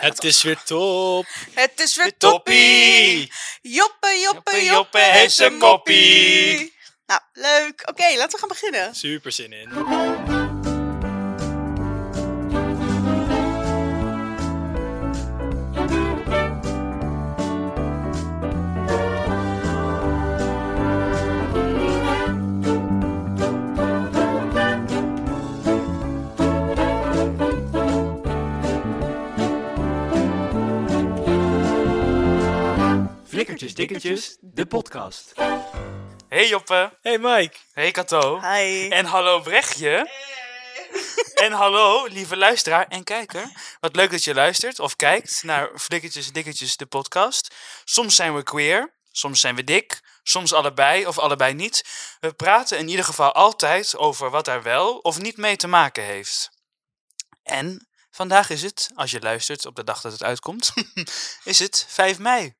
Het is weer top. Het is weer Toppie. Joppe, joppe, Joppe, heeft een koppie. koppie. Nou, leuk. Oké, laten we gaan beginnen. Super zin in. Flikkertjes Dikkertjes, de podcast. Hey Joppe. Hey Mike. Hey Kato. Hi. En hallo Brechtje. En hallo lieve luisteraar en kijker. Wat leuk dat je luistert of kijkt naar Flikkertjes Dikkertjes de podcast. Soms zijn we queer, soms zijn we dik, soms allebei of allebei niet. We praten in ieder geval altijd over wat daar wel of niet mee te maken heeft. En vandaag is het, als je luistert op de dag dat het uitkomt, is het 5 mei.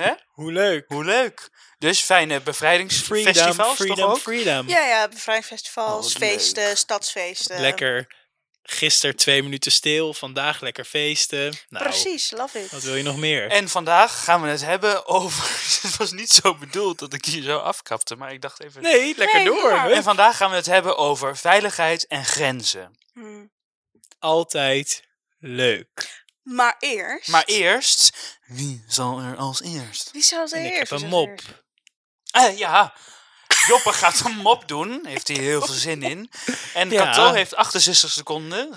Hè? Hoe leuk. Hoe leuk. Dus fijne Freedom, bevrijdingsfestivals toch freedom, ook? freedom. Ja, ja, bevrijdingsfestivals, Oh, feesten, stadsfeesten. Lekker. Gisteren twee minuten stil, vandaag lekker feesten. Nou, Precies, love it. wat wil je nog meer? En vandaag gaan we het hebben over. Het was niet zo bedoeld dat ik hier zo afkapte, maar ik dacht even. Nee, lekker Nee, door. En vandaag gaan we het hebben over veiligheid en grenzen. Hm. Altijd leuk. Maar eerst... Maar eerst, wie zal er als eerst? Wie zou het En ik eerst? heb een mop. eerst? Eh, ja, Joppe gaat een mop doen. Heeft hij heel veel zin in. En Ja. Kato heeft 68 seconden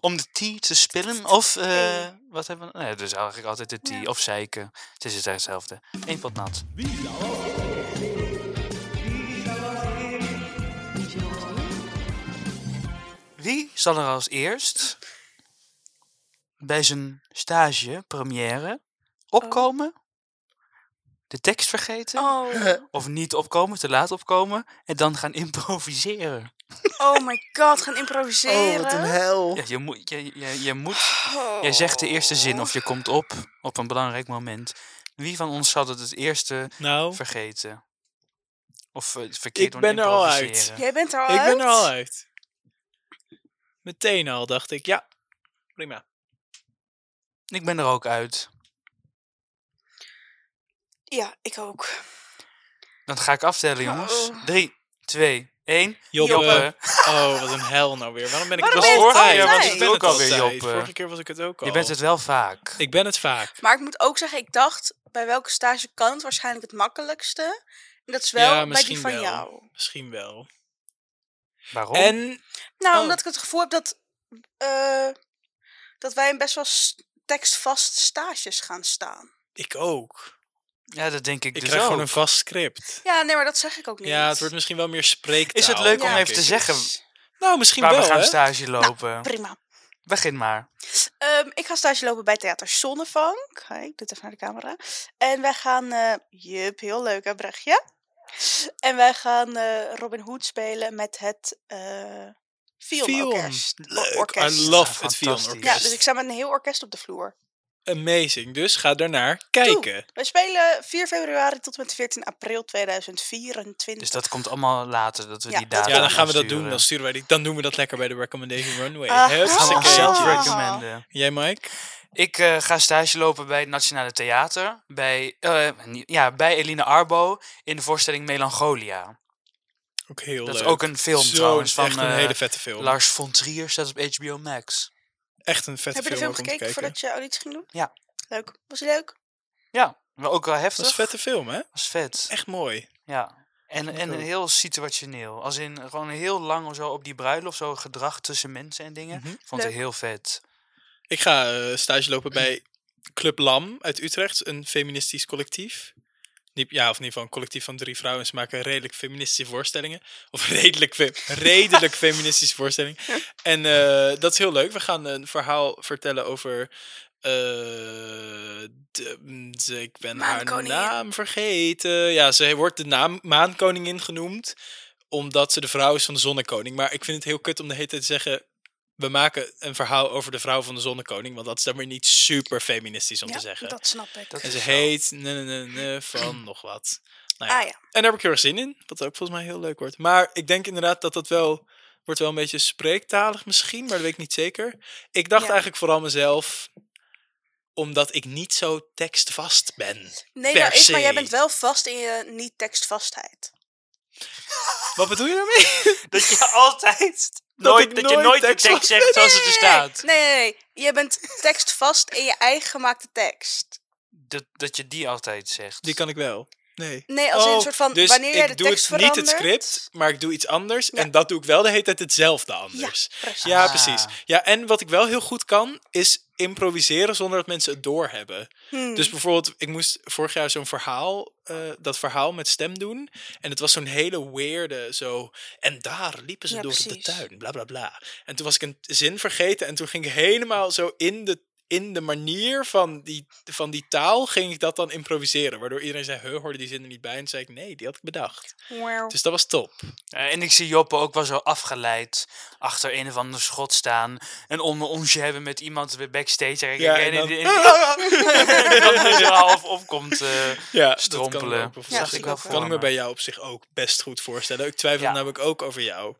om de tea te spillen. Of, eh, wat hebben we? Nee, dus eigenlijk altijd de tea Ja. of zeiken. Het is het hetzelfde. Eén pot nat. Wie zal er als eerst bij zijn stage, première, opkomen, de tekst vergeten, Oh. of niet opkomen, te laat opkomen, en dan gaan improviseren? oh my god, gaan improviseren. hel. Ja, je, moet, je, je, je moet, Oh. jij zegt de eerste zin of je komt op op een belangrijk moment. Wie van ons zal het het eerste Nou, vergeten? Of eh, verkeerd Ik ben er al uit. Jij bent er al ik uit? ben er al uit. Meteen al dacht ik, ja, prima. Ik ben er ook uit. Ja, ik ook. Dan ga ik aftellen, jongens. Uh-oh. 3, 2, 1. Joppe. Joppe. Oh, wat een hel nou weer. Waarom ben ik Waarom het het altijd? altijd? Want ik ben Ook het alweer. Joppe. Vorige keer was ik het ook al. Je bent het wel vaak. Ik ben het vaak. Maar ik moet ook zeggen, ik dacht, bij welke stage kan het waarschijnlijk het makkelijkste? En dat is wel ja, bij die van wel. jou. Misschien wel. Waarom? En Nou, Oh. omdat ik het gevoel heb dat, eh, dat wij in best wel tekstvaste stages gaan staan. ik ook. Ja, dat denk ik, Ik dus krijg ook. gewoon een vast script. Ja, nee, maar dat zeg ik ook niet. Ja, het wordt misschien wel meer spreektaal. Is het leuk om even te zeggen Nou, misschien waar wel, we gaan hè? stage lopen? Prima. Begin maar. Ehm, ik ga stage lopen bij Theater Zonnevank. Hi, ik doe het even naar de camera. En wij gaan... eh jup, heel leuk hè, Brechtje? En wij gaan eh, Robin Hood spelen met het eh O- orkest. I love Ja, het Ja, dus ik sta met een heel orkest op de vloer. Amazing. Dus ga daarnaar kijken. Wij spelen 4 februari tot en met 14 april 2024. Dus dat komt allemaal later, dat we Ja, die dat data Ja, dan gaan we dat sturen. doen. Dan, sturen wij die, dan doen we dat lekker bij de Recommendation Runway. Gaan we Ah. recommenden. Jij, Mike? Ik eh, ga stage lopen bij het Nationale Theater. Bij, eh, ja, bij Eline Arbo in de voorstelling Melancholia. Ook heel Dat leuk. is ook een film Zo, trouwens echt van een eh, hele vette film. Lars von Trier, staat op HBO Max. Echt een vette Heb je de film film gekeken voordat je auditie ging doen? Ja. Leuk. Was die leuk? Ja, maar ook wel Dat heftig. is een vette film, hè? was vet. Echt mooi. Ja. En, en heel situationeel. Als in gewoon heel lang zo op die bruiloft, zo gedrag tussen mensen en dingen. Mhm. Vond ik heel vet. Ik ga eh, stage lopen bij Club Lam uit Utrecht, een feministisch collectief. Niet, ja, of in ieder geval een collectief van drie vrouwen. En ze maken redelijk feministische voorstellingen. Of redelijk, fe- redelijk feministische voorstellingen. En eh, dat is heel leuk. We gaan een verhaal vertellen over... eh, de, de- ik ben haar naam vergeten. Ja, ze wordt de naam Maankoningin genoemd. Omdat ze de vrouw is van de zonnekoning. Maar ik vind het heel kut om de hele tijd te zeggen... We maken een verhaal over de vrouw van de zonnekoning. Want dat is dan weer niet super feministisch om ja, te zeggen. dat snap ik. Dat En ze heet ne, ne, ne, ne, van nog wat. Nou ja. Ah ja. En daar heb ik heel erg zin in. Wat ook volgens mij heel leuk wordt. Maar ik denk inderdaad dat dat wel... Wordt wel een beetje spreektalig misschien, maar dat weet ik niet zeker. Ik dacht Ja. eigenlijk vooral mezelf... omdat ik niet zo tekstvast ben. Nee, dat is, maar jij bent wel vast in je niet-tekstvastheid. Wat bedoel je daarmee? Dat je altijd nooit, dat je nooit de tekst zegt zoals het er staat. Nee, nee, nee. Je bent tekstvast in je eigen gemaakte tekst. Dat, dat je die altijd zegt. Die kan ik wel. Nee. Nee, als in een Oh, soort van, dus wanneer jij ik de doe tekst het, niet het script, maar ik doe iets anders. Ja. En dat doe ik wel de hele tijd hetzelfde anders. precies. Ja, Ah. precies. Ja, en wat ik wel heel goed kan, is improviseren zonder dat mensen het doorhebben. Hmm. Dus bijvoorbeeld, ik moest vorig jaar zo'n verhaal, eh, dat verhaal met stem doen. En het was zo'n hele weirde, zo. En daar liepen ze Ja, door de precies. tuin, bla bla bla. En toen was ik een zin vergeten en toen ging ik helemaal zo in de, in de manier van die, van die taal, ging ik dat dan improviseren. Waardoor iedereen zei, he, hoorde die zin er niet bij? En zei ik, nee, die had ik bedacht. Wauw. Dus dat was top. Eh, en ik zie Joppe ook wel zo afgeleid achter een of ander schot staan. En om onsje hebben met iemand bij backstage. En, Ja, en, en dan- dat half opkomt. eh Ja, dat Strompelen. kan ik Ja, ik wel kan ik me. bij jou op zich ook best goed voorstellen. Ik twijfel Ja. namelijk ook over jou.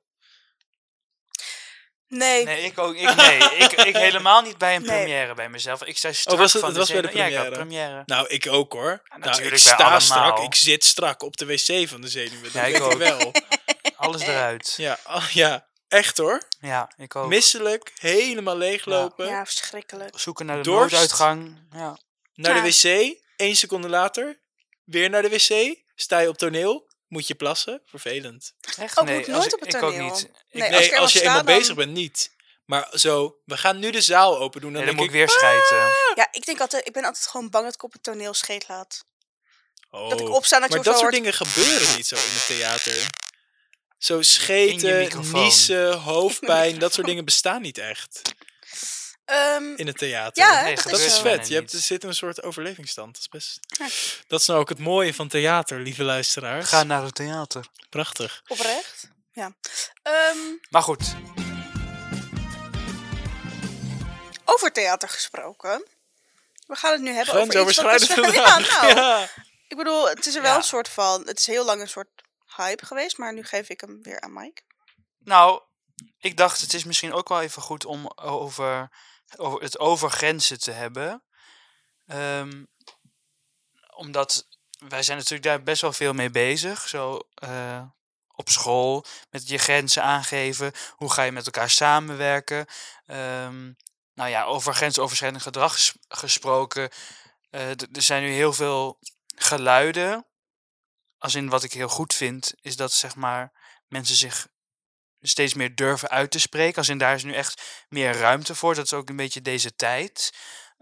Nee. Nee, ik ook. Ik, nee, ik, ik helemaal niet bij een Nee. première bij mezelf. Ik sta strak Oh, was het- van het was bij de zenuwen. Ja, ik had première? première. Nou, ik ook hoor. nou, ik sta allemaal. strak, ik zit strak op de wc van de zenuwen. Dat Ja, ik ook. wel. Alles eruit. Ja, oh, ja, echt hoor. Ja, ik ook. Misselijk, helemaal leeglopen. Ja, verschrikkelijk. Zoeken naar de Dorst. nooduitgang. Ja. Naar de Ja. wc, één seconde later, weer naar de wc. Sta je op toneel, moet je plassen. Vervelend. Echt? Ook nee, moet nooit ik, op het ik ook toneel. niet. Ik, Nee, nee, als je eenmaal dan- bezig bent, niet. Maar zo, we gaan nu de zaal open doen. Dan, nee, dan moet ik ik, weer schijten. Ja, ik denk altijd, ik ben altijd gewoon bang dat ik op het toneel scheet laat. oh. Dat ik opsta en dat je Maar dat soort hoort, dingen gebeuren niet zo in het theater. Zo scheten, niezen, hoofdpijn, dat soort dingen bestaan niet echt ehm, in het theater. Ja, Nee, dat dat is vet. Je hebt, er zit een soort overlevingsstand. Dat is best. Ja. Dat is nou ook het mooie van theater, lieve luisteraars. Ga naar het theater. Prachtig. oprecht. Ja. Ehm, Maar goed, over theater gesproken. We gaan het nu hebben over iets wat ja, nou, Ja. Ik bedoel, het is er wel Ja. een soort van... Het is heel lang een soort hype geweest, maar nu geef ik hem weer aan Mike. nou, ik dacht het is misschien ook wel even goed om over het over grenzen te hebben. Ehm, omdat wij zijn natuurlijk daar best wel veel mee bezig. Zo eh, op school, met je grenzen aangeven. Hoe ga je met elkaar samenwerken? Ehm, nou ja, over grensoverschrijdend gedrag ges- gesproken. eh, er zijn nu heel veel geluiden. Als in wat ik heel goed vind, is dat zeg maar mensen zich steeds meer durven uit te spreken. Als in daar is nu echt meer ruimte voor. Dat is ook een beetje deze tijd.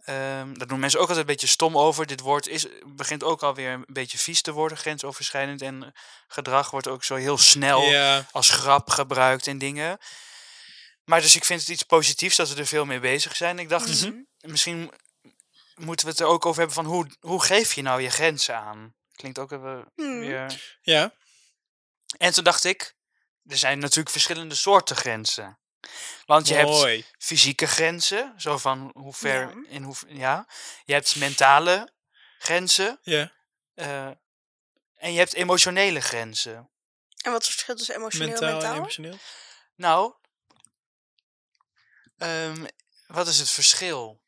Daar doen mensen ook altijd een beetje stom over. Dit woord is, begint ook alweer een beetje vies te worden, grensoverschrijdend. En eh, gedrag wordt ook zo heel snel als grap gebruikt en dingen. Maar dus ik vind het iets positiefs dat we er veel mee bezig zijn. Ik dacht, Mhm. misschien moeten we het er ook over hebben van hoe, hoe geef je nou je grenzen aan? Klinkt ook even Hmm. weer... ja. En toen dacht ik, er zijn natuurlijk verschillende soorten grenzen. Want je hebt fysieke grenzen, zo van hoe ver Ja. in hoe ja. Je hebt mentale grenzen Ja. eh, en je hebt emotionele grenzen. En wat is het verschil tussen emotioneel Mentaal en en mentaal? emotioneel. Nou, ehm, wat is het verschil?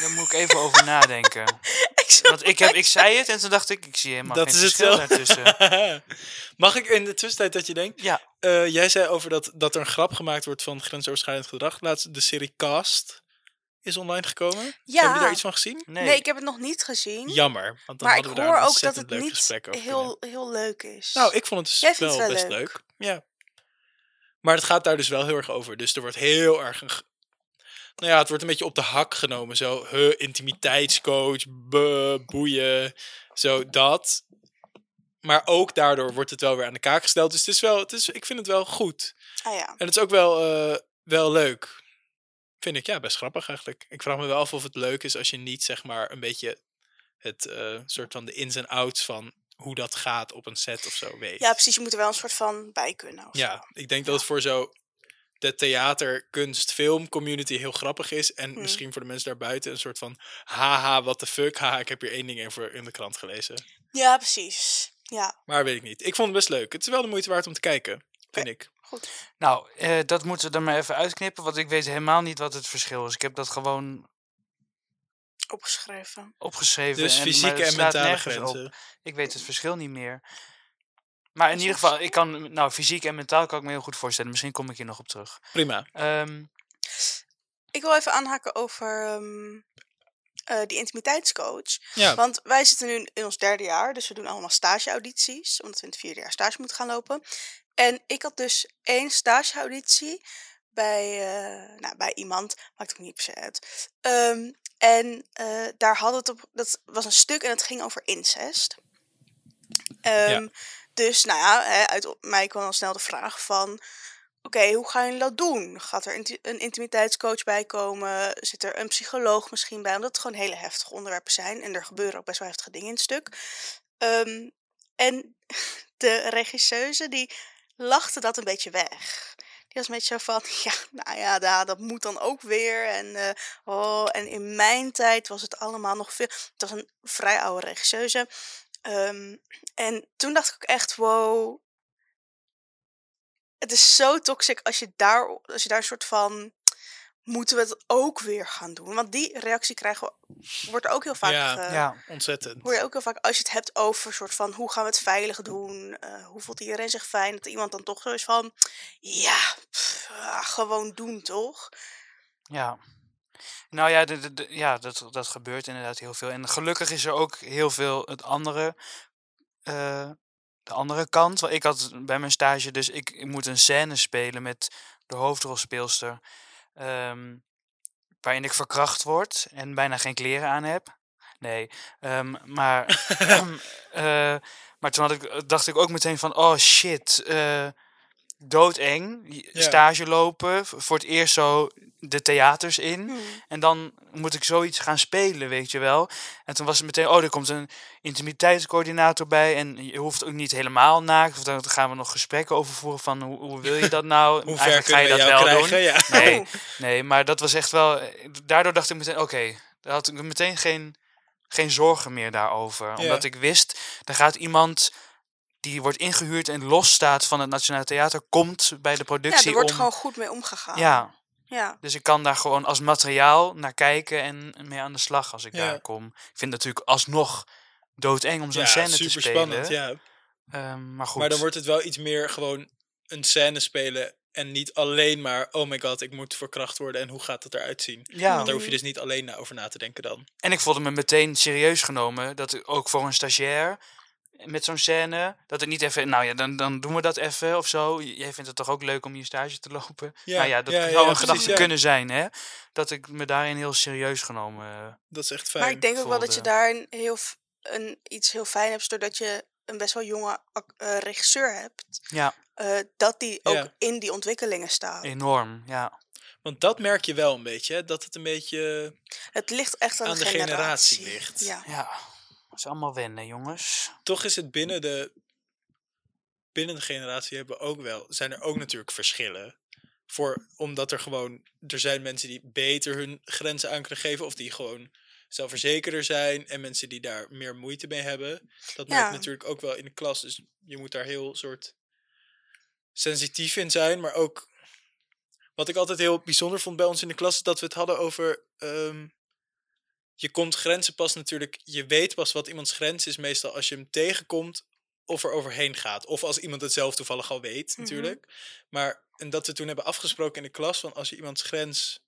Daar moet ik even over nadenken. Want ik, heb, ik zei het en toen dacht ik, ik zie helemaal Dat geen is het verschil wel. daartussen. Mag ik in de tussentijd dat je denkt? Ja, Eh, jij zei over dat, dat er een grap gemaakt wordt van grensoverschrijdend gedrag. Laatst de serie Cast is online gekomen. Heb je Ja. daar iets van gezien? nee. Nee. ik heb het nog niet gezien. Jammer, want dan maar ik hadden we hoor daar een ook dat ontzettend het leuk niet gesprek over kunnen heel, heel leuk is. Nou, ik vond het dus wel, het wel best leuk. leuk. Ja. Maar het gaat daar dus wel heel erg over. Dus er wordt heel erg ja, het wordt een beetje op de hak genomen. Zo, huh, intimiteitscoach, boeien, zo dat. Maar ook daardoor wordt het wel weer aan de kaak gesteld. Dus het is wel, het is, ik vind het wel goed. Ah ja. En het is ook wel, eh, wel leuk. Vind ik, ja, best grappig eigenlijk. Ik vraag me wel af of het leuk is als je niet, zeg maar, een beetje het eh, soort van de ins en outs van hoe dat gaat op een set of zo weet. ja, precies. Je moet er wel een soort van bij kunnen. Ja, zo. ik denk dat het voor zo de theater, kunst, film community heel grappig is. En Hmm. misschien voor de mensen daarbuiten een soort van haha, what the fuck. Haha, ik heb hier één ding over in de krant gelezen. ja, precies. Ja, Maar weet ik niet. Ik vond het best leuk. Het is wel de moeite waard om te kijken, vind ik. goed. Nou, eh, dat moeten we er maar even uitknippen, want ik weet helemaal niet wat het verschil is. Ik heb dat gewoon Opgeschreven. opgeschreven. Dus en, fysieke en mentale nergens op. grenzen. Ik weet het verschil niet meer. Maar in ieder geval, ik kan, nou, fysiek en mentaal kan ik me heel goed voorstellen. Misschien kom ik hier nog op terug. Prima. Ehm, Ik wil even aanhaken over ehm, eh, die intimiteitscoach. Ja, Want wij zitten nu in ons derde jaar, dus we doen allemaal stageaudities, omdat we in het vierde jaar stage moeten gaan lopen. En ik had dus één stageauditie bij, eh, nou, bij iemand, maakt ook niet per se uit. Ehm, en eh, daar hadden het op, dat was een stuk en het ging over incest. Ehm, Dus nou ja, hè, uit mij kwam al snel de vraag van, oké, hoe gaan jullie dat doen? Gaat er een intimiteitscoach bij komen? Zit er een psycholoog misschien bij? Omdat het gewoon hele heftige onderwerpen zijn. En er gebeuren ook best wel heftige dingen in het stuk. Ehm, en de regisseuse die lachte dat een beetje weg. Die was beetje zo van, ja, nou ja, da- dat moet dan ook weer. En, eh, oh, en in mijn tijd was het allemaal nog veel... Het was een vrij oude regisseuse. Ehm, en toen dacht ik ook echt, wow, het is zo toxic als je daar, als je daar een soort van. Moeten we het ook weer gaan doen? Want die reactie krijgen we, wordt ook heel vaak. Ja. eh, ja, ontzettend. Hoor je ook heel vaak als je het hebt over soort van hoe gaan we het veilig doen? eh, hoe voelt iedereen zich fijn? Dat iemand dan toch zo is van ja, pff, ah, gewoon doen toch? ja. Nou ja, de, de- de- ja dat, dat gebeurt inderdaad heel veel. En gelukkig is er ook heel veel het andere, eh, de andere kant. Want ik had bij mijn stage dus, ik, ik moet een scène spelen met de hoofdrolspeelster. ehm, waarin ik verkracht word en bijna geen kleren aan heb. Nee, ehm, maar, eh, maar toen had ik, dacht ik ook meteen van, oh shit, eh doodeng. Je- Ja. Stage lopen, voor het eerst zo de theaters in. Hmm. En dan moet ik zoiets gaan spelen, weet je wel. En toen was het meteen, oh, er komt een intimiteitscoördinator bij. En je hoeft ook niet helemaal naakt. Of daar gaan we nog gesprekken over voeren van, hoe, hoe wil je dat nou? Hoe ver Eigenlijk kunnen we jou krijgen? Ja. Nee, Oh. nee, maar dat was echt wel. Daardoor dacht ik meteen, oké, daar had ik meteen geen, geen zorgen meer daarover. Omdat ik wist, er gaat iemand die wordt ingehuurd en los staat van het Nationaal Theater, komt bij de Ja, productie er wordt om. gewoon goed mee omgegaan. ja, ja. dus ik kan daar gewoon als materiaal naar kijken en mee aan de slag als ik Ja. daar kom. Ik vind het natuurlijk alsnog doodeng om zo'n Ja, scène te super spelen. spannend. Ja. Ehm, maar goed. Maar dan wordt het wel iets meer gewoon een scène spelen. En niet alleen maar, oh my god, ik moet verkracht worden en hoe gaat het eruit zien? ja, Want daar hoef je dus niet alleen over na te denken dan. En ik voelde me meteen serieus genomen. Dat ik ook voor een stagiair met zo'n scène. Dat het niet even, nou ja, dan, dan doen we dat even of zo. Jij vindt het toch ook leuk om je stage te lopen? Ja, nou ja, dat ja, zou ja, een precies, gedachte kunnen zijn, hè? Dat ik me daarin heel serieus genomen. eh, Dat is echt fijn. Maar ik denk ook wel dat je voelde. daar een heel, een, iets heel fijn hebt, doordat je een best wel jonge eh, regisseur hebt. ja, eh, dat die ook Ja. in die ontwikkelingen staat. enorm. Ja. Want dat merk je wel een beetje, hè, dat het een beetje... Het ligt echt aan, Aan de generatie ligt. Ja. ja, is allemaal wennen, jongens. Toch is het binnen de, binnen de generatie hebben we ook wel, zijn er ook natuurlijk verschillen. Voor, omdat er gewoon, er zijn mensen die beter hun grenzen aan kunnen geven. Of die gewoon zelfverzekerder zijn. En mensen die daar meer moeite mee hebben. Dat Ja. je natuurlijk ook wel in de klas. Dus je moet daar heel soort sensitief in zijn. Maar ook, wat ik altijd heel bijzonder vond bij ons in de klas. Is dat we het hadden over... ehm, je komt grenzen pas natuurlijk. Je weet pas wat iemands grens is meestal als je hem tegenkomt of er overheen gaat. Of als iemand het zelf toevallig al weet, Mhm. natuurlijk. Maar en dat we toen hebben afgesproken in de klas van als je iemands grens.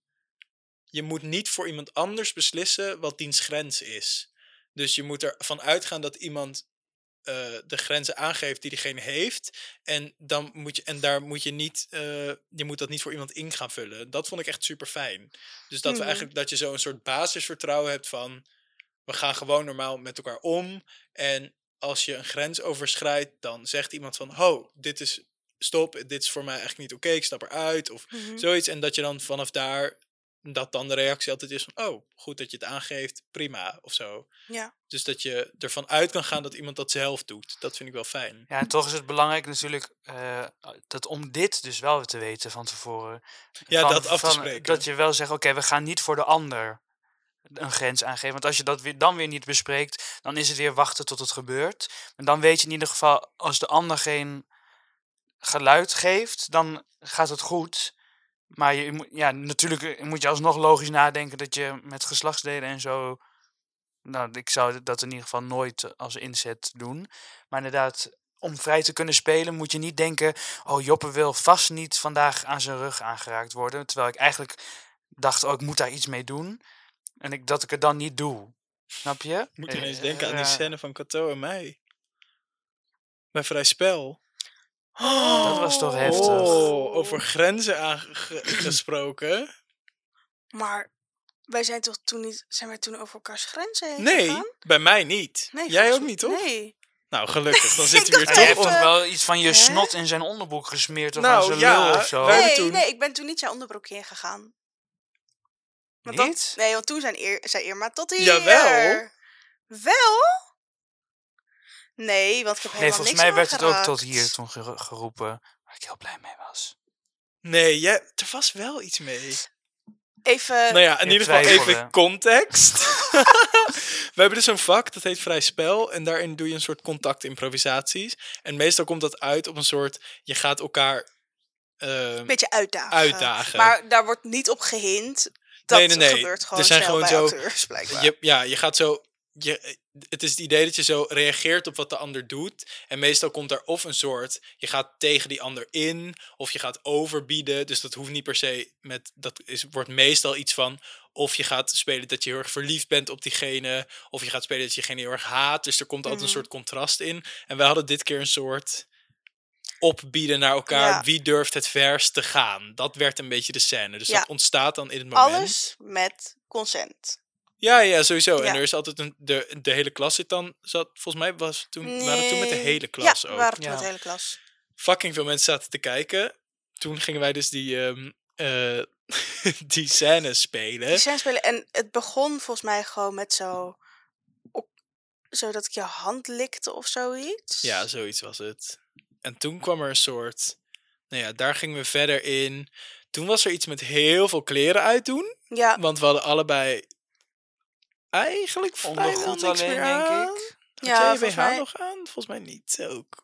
Je moet niet voor iemand anders beslissen wat diens grens is. Dus je moet ervan uitgaan dat iemand eh, de grenzen aangeeft die diegene heeft. En, dan moet je, en daar moet je niet, eh, je moet dat niet voor iemand in gaan vullen. Dat vond ik echt super fijn. Dus dat we Mhm. eigenlijk dat je zo een soort basisvertrouwen hebt van we gaan gewoon normaal met elkaar om. En als je een grens overschrijdt, dan zegt iemand van ho, dit is stop, dit is voor mij eigenlijk niet oké, ik stap eruit. Of Mhm. zoiets. En dat je dan vanaf daar, dat dan de reactie altijd is van oh, goed dat je het aangeeft, prima of zo. ja. Dus dat je ervan uit kan gaan dat iemand dat zelf doet. Dat vind ik wel fijn. Ja, en toch is het belangrijk natuurlijk eh, dat om dit dus wel te weten van tevoren. Ja, van- dat af te van- spreken. Dat je wel zegt, oké, we gaan niet voor de ander een grens aangeven. Want als je dat weer, dan weer niet bespreekt, dan is het weer wachten tot het gebeurt. En dan weet je in ieder geval, als de ander geen geluid geeft, dan gaat het goed. Maar je ja, natuurlijk eh, moet je alsnog logisch nadenken dat je met geslachtsdelen en zo Nou, ik zou dat in ieder geval nooit eh, als inzet doen. Maar inderdaad, om vrij te kunnen spelen moet je niet denken... Oh, Joppe wil vast niet vandaag aan zijn rug aangeraakt worden. Terwijl ik eigenlijk dacht, oh, ik moet daar iets mee doen. En ik, dat ik het dan niet doe. Snap je? Moet Eh, ineens denken aan die ja. scène van Cato en mij. Bij Vrij Spel. Dat was toch heftig. Oh, over grenzen aangesproken. Maar wij zijn toch toen niet... Zijn wij toen over elkaars grenzen heen Nee, gegaan? bij mij niet. Nee, Jij ook niet, toch? Nee. Nou, gelukkig. Dan zitten we hier Maar jij hebt toch toch even- wel iets van je Hè? snot in zijn onderbroek gesmeerd of aan Nou, zijn ja, lul of zo? wij- hebben Nee, toen- nee, ik ben toen niet jouw onderbroekje ingegaan. Want dat- Niet? nee, want toen zijn eer, zei Irma tot hier. Jawel. Wel? Nee, want ik heb helemaal Nee, volgens niks mij werd het ook aangeraakt. tot hier toen gero- geroepen. Waar ik heel blij mee was. Nee, jij, er was wel iets mee. Even... nou ja, in je ieder geval twijfelde. even context. We hebben dus een vak, dat heet Vrij Spel. En daarin doe je een soort contactimprovisaties. En meestal komt dat uit op een soort... Je gaat elkaar... een beetje uitdagen. uitdagen. Maar daar wordt niet op gehind. Dat Nee, nee, nee. gebeurt gewoon Er zijn snel gewoon bij zo- acteurs, blijkbaar. Je, ja, je gaat zo. Je, het is het idee dat je zo reageert op wat de ander doet. En meestal komt er of een soort. Je gaat tegen die ander in. Of je gaat overbieden. Dus dat hoeft niet per se met. Dat is, wordt meestal iets van. Of je gaat spelen dat je heel erg verliefd bent op diegene. Of je gaat spelen dat je diegene heel erg haat. Dus er komt altijd een soort contrast in. En wij hadden dit keer een soort. Opbieden naar elkaar. Ja. Wie durft het verst te gaan? Dat werd een beetje de scène. Dus Ja. dat ontstaat dan in het moment. Alles met consent. Ja, ja, sowieso. En er is altijd een. De, de hele klas zit dan. Zat, volgens mij was toen, waren toen met de Nee. hele klas ja, ook. waren toen Ja. met de hele klas. Fucking veel mensen zaten te kijken. Toen gingen wij dus die. ehm eh, die scène spelen. Die zijn spelen. En het begon volgens mij gewoon met zo... Op, zo dat ik je hand likte of zoiets. Ja, zoiets was het. En toen kwam er een soort. Nou ja, daar gingen we verder in. Toen was er iets met heel veel kleren uitdoen. Ja, Want we hadden allebei. Eigenlijk vrijwel niks alleen, meer denk aan. Ja, je volgens mij- nog aan? Volgens mij niet ook.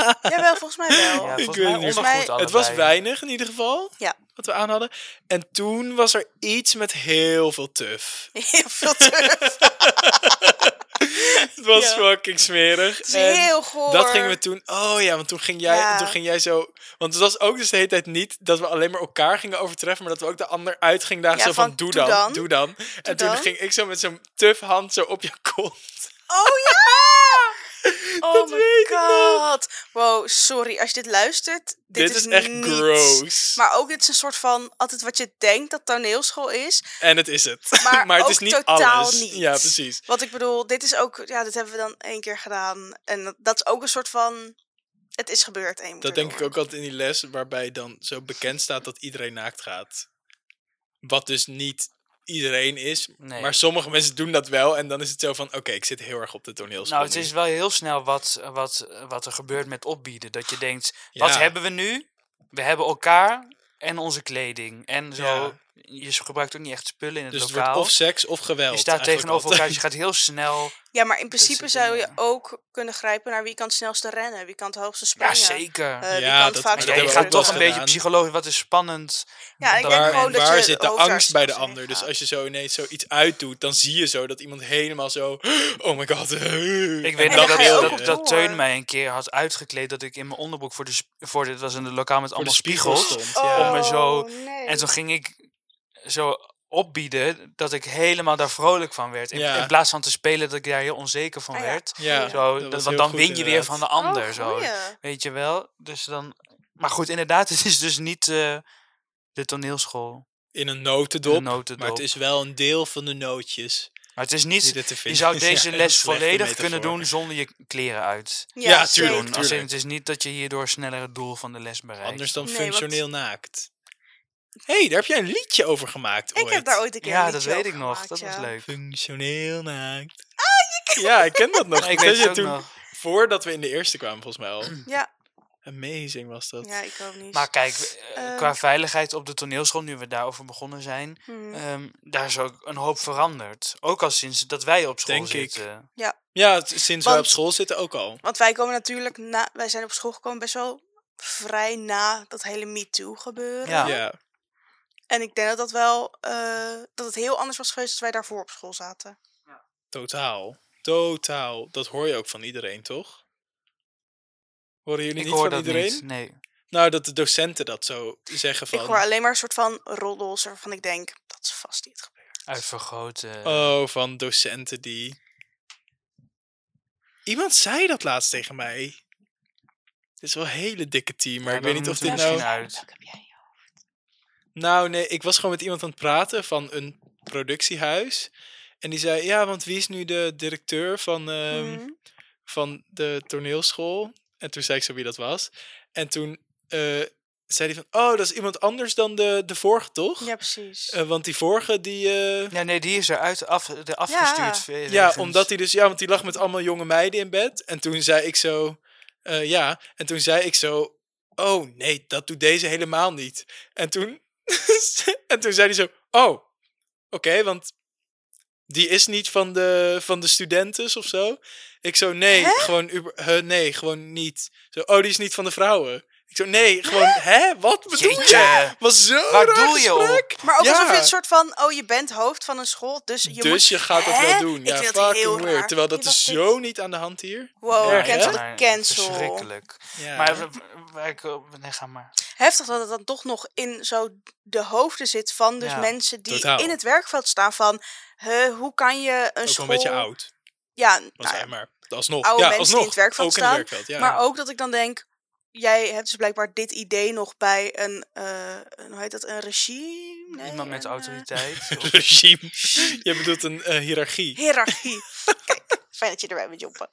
jawel, volgens mij wel. Ja, Ik volgens weet mij het niet. ondergoed mij- Het was weinig in ieder geval. Ja. Wat we aan hadden. En toen was er iets met heel veel tuf. Heel veel terug. Het was Ja. fucking smerig. Het is En heel goor. dat gingen we toen. Oh ja, want toen ging jij, Ja. toen ging jij zo. Want het was ook dus de hele tijd niet dat we alleen maar elkaar gingen overtreffen, maar dat we ook de ander uitgingen dagen Ja, zo van, van, doe, doe dan, dan. doe dan. en toen dan. ging ik zo met zo'n tuf hand zo op je kont. Oh ja! Oh Dat my weet ik nog. god. Wow, sorry. Als je dit luistert, dit, Dit, is, echt gross. Maar ook dit is een soort van, altijd wat je denkt dat toneelschool is. en het is het. Maar het is niet totaal alles. niet. Ja, precies. Wat ik bedoel, dit is ook, ja, dit hebben we dan één keer gedaan. En dat, dat is ook een soort van, het is gebeurd. En Dat denk ik ook altijd in die les, waarbij dan zo bekend staat dat iedereen naakt gaat. Wat dus niet iedereen is. Nee. Maar sommige mensen doen dat wel. En dan is het zo van, oké, ik zit heel erg op de toneelschool Nou, het nu. is wel heel snel wat, wat, wat er gebeurt met opbieden. Dat je denkt, wat hebben we nu? We hebben elkaar en onze kleding. En zo, Ja. Je gebruikt ook niet echt spullen in het Dus lokaal. of seks of geweld. je staat tegenover elkaar, dus je gaat heel snel. Ja, maar in principe zou je ook kunnen grijpen naar wie kan het snelste rennen. Wie kan het hoogste Ja, springen. zeker. eh, wie Ja, dat- maar ja, dat je gaat toch een beetje psychologisch. Wat is spannend? Ja, ik denk Waar, gewoon dat waar je zit de angst bij de ander? Dus als je zo ineens zoiets uitdoet, dan zie je zo dat iemand helemaal zo... Oh my god. Ik weet nog dat, dat, dat. Teun mij een keer had uitgekleed dat ik in mijn onderbroek voor de, voor dit was in een lokaal met de allemaal spiegel spiegels. stond. Ja. om me zo- Oh, nee. En toen ging ik zo opbieden dat ik helemaal daar vrolijk van werd. In, Ja. in plaats van te spelen dat ik daar heel onzeker van Ah, ja. werd. Ja, Zo, dat want dan goed win je weer van de ander. Oh, zo. Weet je wel? Dus dan... Maar goed, inderdaad, het is dus niet eh, de toneelschool. In een notendop. Een notendop. Maar het is wel een deel van de nootjes. Maar het is niet... Je zou. Ja, deze les volledig kunnen doen zonder je kleren uit. Ja, tuurlijk. Als in, het is niet dat je hierdoor sneller het doel van de les bereikt. Anders dan Nee, want- functioneel naakt. Hé, hey, daar heb jij een liedje over gemaakt Ik heb daar ooit een keer ja, een dat liedje weet over ik nog. gemaakt, Dat was ja. leuk. Functioneel naakt. Ja, ik ken dat nog. ik Dat weet je het toen, nog. Voordat we in de eerste kwamen, volgens mij al. Ja, Amazing was dat. ja, ik ook niet. Maar kijk, eh, Ehm. qua veiligheid op de toneelschool, nu we daarover begonnen zijn, Hmm. ehm, daar is ook een hoop veranderd. Ook al sinds dat wij op school Denk ik. zitten. Ja, het- sinds wij op Want- school zitten ook al. Want wij komen natuurlijk na, wij zijn op school gekomen best wel vrij na dat hele MeToo gebeuren. Ja. Ja. En ik denk dat dat wel, eh, dat het heel anders was geweest als wij daarvoor op school zaten. Totaal. Totaal. Dat hoor je ook van iedereen, toch? Horen jullie Ik niet hoor van dat iedereen? niet. Nee. Nou, dat de docenten dat zo zeggen van... Ik hoor alleen maar een soort van roddels waarvan ik denk, dat is vast niet gebeurd. Uitvergroten. Oh, van docenten die... Iemand zei dat laatst tegen mij. Dit is wel een hele dikke team, maar Ja, ik weet niet of dit nou... misschien uit. Welke heb jij? Nou, nee, ik was gewoon met iemand aan het praten van een productiehuis. En die zei, ja, want wie is nu de directeur van, ehm, Mhm. van de toneelschool? En toen zei ik zo wie dat was. En toen eh, zei hij van, oh, dat is iemand anders dan de, de vorige, toch? Ja, precies. Eh, want die vorige, die... eh, Ja, nee, die is eruit af, de afgestuurd. Ja. omdat hij dus, ja, want die lag met allemaal jonge meiden in bed. En toen zei ik zo, eh, ja, en toen zei ik zo, oh nee, dat doet deze helemaal niet. En toen, en toen zei hij zo, oh, oké, want die is niet van de, van de studentes of zo. Ik zo, nee, Hè? gewoon, uber, huh, nee, gewoon niet. Zo, oh, die is niet van de vrouwen. Ik zo, nee, gewoon, hè, wat bedoel je? Jeetje. Was zo Waar raar doe je op? maar ook ja. alsof je het soort van, oh, je bent hoofd van een school, dus je dus moet... je gaat dat wel doen. Ik Ja, fucking weird. raar. Terwijl dat Je is zo niet aan de hand hier. Wow, Erg, cancel cancel. Verschrikkelijk. Ja. Maar w- w- waar ik, oh, nee, ga maar. Heftig dat het dan toch nog in zo de hoofden zit van dus Ja, mensen die totaal. in het werkveld staan van, huh, hoe kan je een ook school... wel een beetje oud. Ja, nou ja, maar alsnog. oude ja, mensen die alsnog. in het werkveld ook in staan, het werkveld, ja. Maar ook dat ik dan denk, jij hebt dus blijkbaar dit idee nog bij een, eh, hoe heet dat, een regime? Nee, Iemand met een, eh, autoriteit. of- regime. Je bedoelt een eh, hiërarchie. hiërarchie. Kijk, fijn dat je erbij bent, Joppe.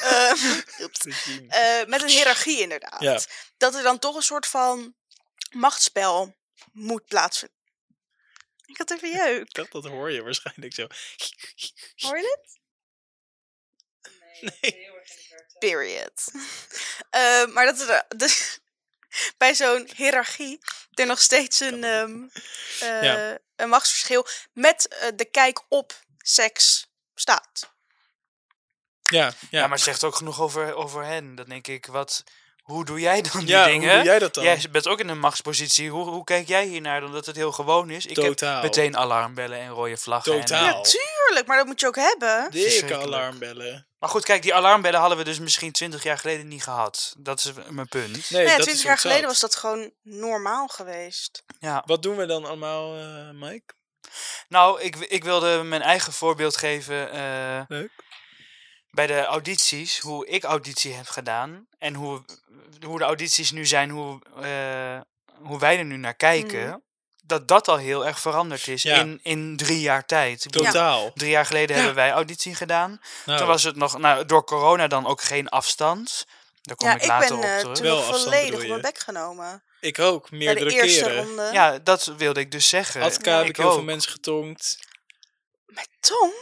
Eh, oeps. Regime. Eh, met een hiërarchie inderdaad. Ja. Dat er dan toch een soort van machtsspel moet plaatsvinden. Ik had even jeuk. Dat, dat hoor je waarschijnlijk zo. Hoor je dit? Nee. Period. Eh, maar dat er de, bij zo'n hiërarchie er nog steeds een, ehm, eh, Ja. een machtsverschil met eh, de kijk op seks staat. Ja, ja. Ja, maar het zegt ook genoeg over, over hen. Dan denk ik, wat, hoe doe jij dan die Ja, hoe dingen? doe jij dat dan? Jij bent ook in een machtspositie. Hoe, hoe kijk jij hiernaar dan dat het heel gewoon is? Ik Totaal. heb meteen alarmbellen en rode vlaggen. en- Totaal. Ja, tuurlijk, maar dat moet je ook hebben. Dikke alarmbellen. maar goed, kijk, die alarmbellen hadden we dus misschien twintig jaar geleden niet gehad. Dat is mijn punt. Nee, Nee, dat twintig is jaar geleden was dat gewoon normaal geweest. Ja. Wat doen we dan allemaal, eh, Mike? Nou, ik, ik wilde mijn eigen voorbeeld geven. eh, Leuk. Bij de audities, hoe ik auditie heb gedaan en hoe, hoe de audities nu zijn, hoe, eh, hoe wij er nu naar kijken, Mhm. dat dat al heel erg veranderd is Ja. in, in drie jaar tijd. Totaal. Drie jaar geleden Ja. hebben wij auditie gedaan. Nou, Toen was het nog, nou, door corona dan ook geen afstand. Daar kom Ja, ik ik later ben op eh, terug. toen Wel volledig op mijn bek genomen. ik ook, meerdere keren. ronde. Ja, dat wilde ik dus zeggen. Adka heb ik heel veel ook. mensen getonkt. Met tong?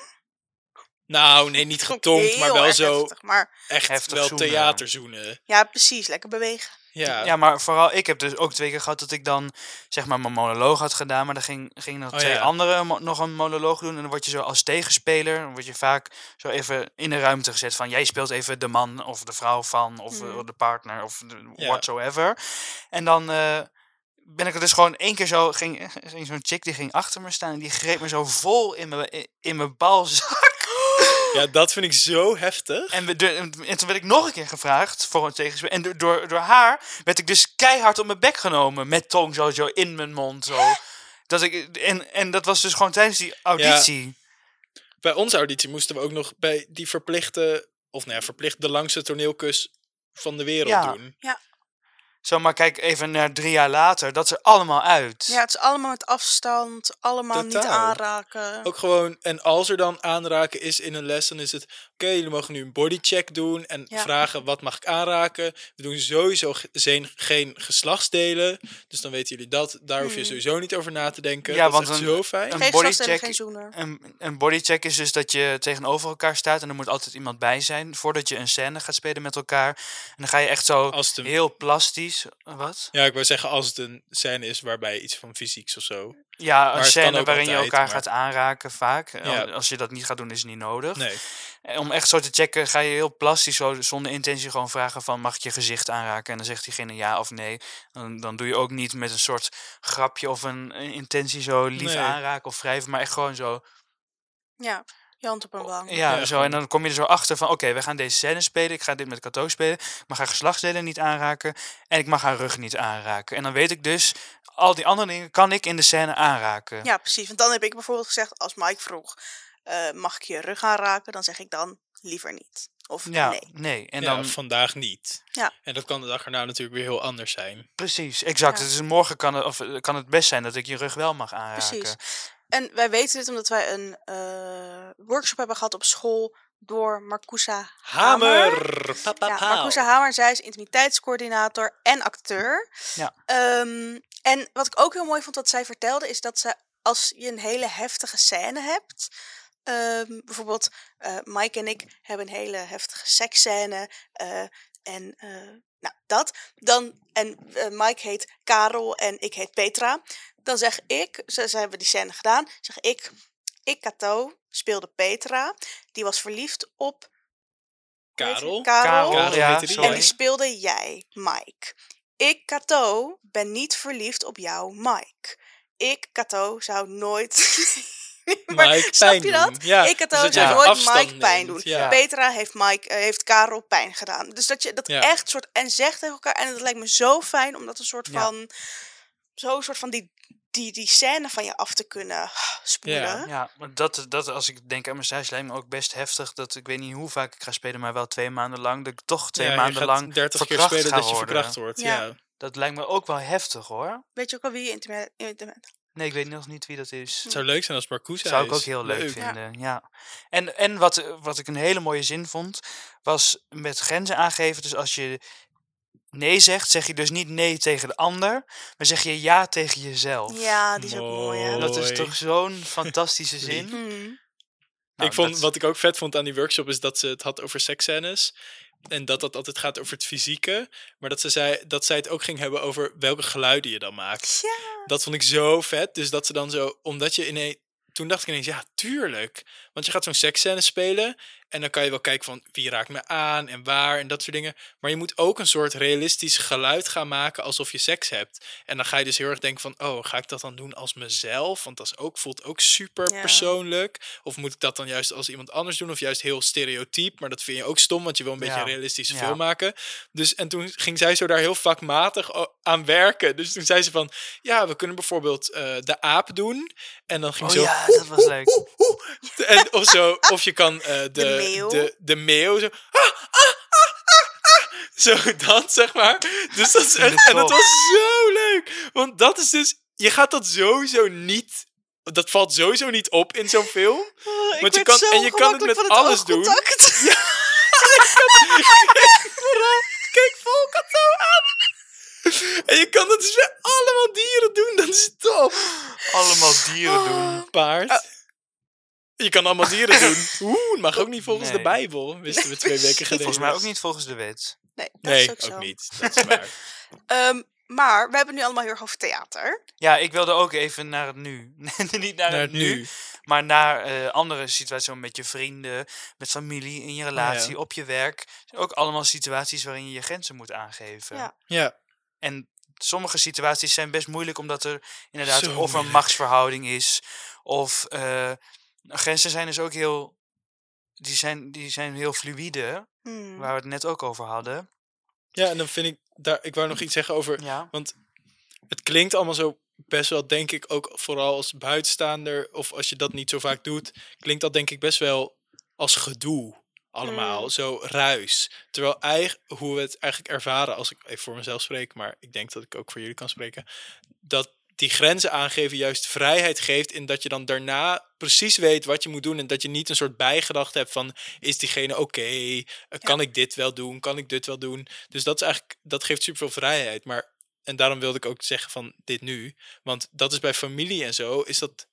Nou, nee, niet getonkt, maar wel zo heftig, maar echt Heftig wel zoenen. theaterzoenen. ja, precies. Lekker bewegen. Ja. Ja, maar vooral, ik heb dus ook twee keer gehad dat ik dan zeg maar mijn monoloog had gedaan, maar dan ging, ging nog Oh, twee ja. anderen nog een monoloog doen en dan word je zo als tegenspeler, dan word je vaak zo even in de ruimte gezet van jij speelt even de man of de vrouw van of Mhm. de partner of de Ja. whatsoever. En dan eh, ben ik er dus gewoon één keer zo, ging, ging zo'n chick die ging achter me staan en die greep me zo vol in mijn, in mijn balzak. Ja, dat vind ik zo heftig. En, we, de, en toen werd ik nog een keer gevraagd voor een tegenspel. En door, door, haar werd ik dus keihard op mijn bek genomen. Met tong zo, zo in mijn mond. Zo. Dat ik, en, en dat was dus gewoon tijdens die auditie. Bij onze auditie moesten we ook nog bij die verplichte, of nou ja, verplicht de langste toneelkus van de wereld Ja. doen. Zo, maar kijk even naar drie jaar later. Dat is er allemaal uit. Ja, het is allemaal met afstand, allemaal niet aanraken. Ook gewoon, en als er dan aanraken is in een les, dan is het, oké, jullie mogen nu een bodycheck doen en Ja. vragen, wat mag ik aanraken? We doen sowieso ge- zijn, geen geslachtsdelen, dus dan weten jullie dat. Daar hoef je Hmm. sowieso niet over na te denken. Ja, dat want is echt een- zo fijn. een geen bodycheck- geen. Een, een bodycheck is dus dat je tegenover elkaar staat. En er moet altijd iemand bij zijn. Voordat je een scène gaat spelen met elkaar. En dan ga je echt zo heel plastisch. Precies wat? Ja, ik wou zeggen als het een scène is waarbij iets van fysieks of zo. Ja, een scène waarin je elkaar maar- gaat aanraken vaak. Ja. Als je dat niet gaat doen, is het niet nodig. Nee. En Om echt zo te checken, ga je heel plastisch zo zonder intentie gewoon vragen van mag ik je gezicht aanraken? En dan zegt diegene ja of nee. Dan, dan doe je ook niet met een soort grapje of een, een intentie zo lief Nee. aanraken of wrijven, maar echt gewoon zo. Ja, je hand op een wang. Ja, Ja, zo. En dan kom je er zo achter van oké, we gaan deze scène spelen. Ik ga dit met Kato spelen. Ik mag haar geslachtsdelen niet aanraken. En ik mag haar rug niet aanraken. En dan weet ik dus, al die andere dingen kan ik in de scène aanraken. Ja, precies. Want dan heb ik bijvoorbeeld gezegd, als Mike vroeg, eh, mag ik je rug aanraken? Dan zeg ik dan liever niet. Of Ja, nee. nee. En ja, dan, vandaag niet. Ja. En dat kan de dag erna natuurlijk weer heel anders zijn. precies, exact. Ja. Dus morgen kan het, of, eh, kan het best zijn dat ik je rug wel mag aanraken. Precies. En wij weten dit omdat wij een eh, workshop hebben gehad op school door Marcousa Hamer. Hamer! Pa, pa, Ja, pauw. Marcousa Hamer, zij is intimiteitscoördinator en acteur. Ja. Ehm, en wat ik ook heel mooi vond dat zij vertelde, is dat ze als je een hele heftige scène hebt. ehm, bijvoorbeeld, eh, Mike en ik hebben een hele heftige seksscène. eh, en eh, nou, dat. Dan, en Mike heet Karel en ik heet Petra. Dan zeg ik, ze, ze hebben die scène gedaan, zeg ik, ik Kato speelde Petra. Die was verliefd op? Karel. Karel. Karel, ja, die. sorry. En die speelde jij, Mike. Ik, Kato, ben niet verliefd op jou, Mike. Ik, Kato, zou nooit. maar Mike snap pijn je dat? doen. Ja, ik, Kato, dus zou nooit Mike pijn doen. Ja. Petra heeft, Mike, eh, heeft Karel pijn gedaan. Dus dat je dat Ja. echt soort. En zegt tegen elkaar. En dat lijkt me zo fijn om dat een soort Ja. van. Zo soort van die, die, die scène van je af te kunnen spoelen. Ja. Ja, maar dat, dat als ik denk aan mijn stage lijkt me ook best heftig. Dat ik weet niet hoe vaak ik ga spelen, maar wel twee maanden lang. Dat ik toch twee Ja, maanden lang 30 keer spelen dat je verkracht wordt. Ja. Ja. Dat lijkt me ook wel heftig hoor. Weet je ook al wie je intima- intima- Nee, ik weet nog niet wie dat is. Het zou leuk zijn als Marcousa Zou ik ook heel leuk, Leuk. vinden, ja. En, en wat, wat ik een hele mooie zin vond, was met grenzen aangeven. Dus als je nee zegt, zeg je dus niet nee tegen de ander, maar zeg je ja tegen jezelf. Ja, die is ook mooi. Hè? Dat is toch zo'n fantastische zin? Hmm. Nou, ik vond, dat- wat ik ook vet vond aan die workshop is dat ze het had over seksscènes. En dat dat altijd gaat over het fysieke. Maar dat, ze zei, dat zij het ook ging hebben over welke geluiden je dan maakt. Ja. Dat vond ik zo vet. Dus dat ze dan zo, omdat je ineens. Toen dacht ik ineens, ja, tuurlijk. Want je gaat zo'n seksscène spelen. En dan kan je wel kijken van wie raakt me aan en waar en dat soort dingen. Maar je moet ook een soort realistisch geluid gaan maken alsof je seks hebt. En dan ga je dus heel erg denken van, oh, ga ik dat dan doen als mezelf? Want dat is ook, voelt ook super Ja. persoonlijk. Of moet ik dat dan juist als iemand anders doen? Of juist heel stereotyp. Maar dat vind je ook stom, want je wil een beetje Ja. een realistische Ja. film maken. Dus en toen ging zij zo daar heel vakmatig aan werken. Dus toen zei ze van, ja, we kunnen bijvoorbeeld eh, de aap doen. En dan ging Oh zo, ja, dat was leuk. en, of, zo, of je kan eh, de, de, meeuw. de, de meeuw zo. "Ah, ah, ah, ah, ah." Zo dat, zeg maar. Dus dat is echt. En dat was zo leuk. Want dat is dus. Je gaat dat sowieso niet. Dat valt sowieso niet op in zo'n film. Oh, ik Want je kan- zo en je kan het met alles doen. oogcontact. Kijk Volker zo aan. En je kan dat dus met allemaal dieren doen. Dat is top. Allemaal dieren doen. Paard. Je kan allemaal dieren doen. Oeh, het mag ook niet volgens de. Bijbel. Wisten we twee weken geleden. Volgens mij ook niet volgens de wet. Nee, dat Nee, is ook, ook, zo. niet. Dat is waar. Ehm, maar we hebben nu allemaal heel erg over theater. Ja, ik wilde ook even naar het nu. niet naar, Naar het nu, maar naar eh, andere situaties, met je vrienden, met familie, in je relatie, op je werk. Ook allemaal situaties waarin je je grenzen moet aangeven. Ja. Ja. En sommige situaties zijn best moeilijk omdat er inderdaad Zo of een moeilijk. machtsverhouding is, of eh, grenzen zijn dus ook heel, die zijn, die zijn heel fluïde, Hmm. waar we het net ook over hadden. Ja, en dan vind ik daar. Ik wou nog iets zeggen over. Ja. Want het klinkt allemaal zo best wel, denk ik, ook vooral als buitenstaander. Of als je dat niet zo vaak doet. Klinkt dat denk ik best wel als gedoe. Allemaal. Mm. Zo ruis. Terwijl eigen, hoe we het eigenlijk ervaren. Als ik even voor mezelf spreek. Maar ik denk dat ik ook voor jullie kan spreken. Dat die grenzen aangeven juist vrijheid geeft. In dat je dan daarna precies weet wat je moet doen. En dat je niet een soort bijgedachte hebt van. Is diegene oké? Kan ik dit wel doen? Kan ik dit wel doen? Dus dat is eigenlijk. Dat geeft superveel vrijheid. Maar. En daarom wilde ik ook zeggen van dit nu. Want dat is bij familie en zo. Is dat.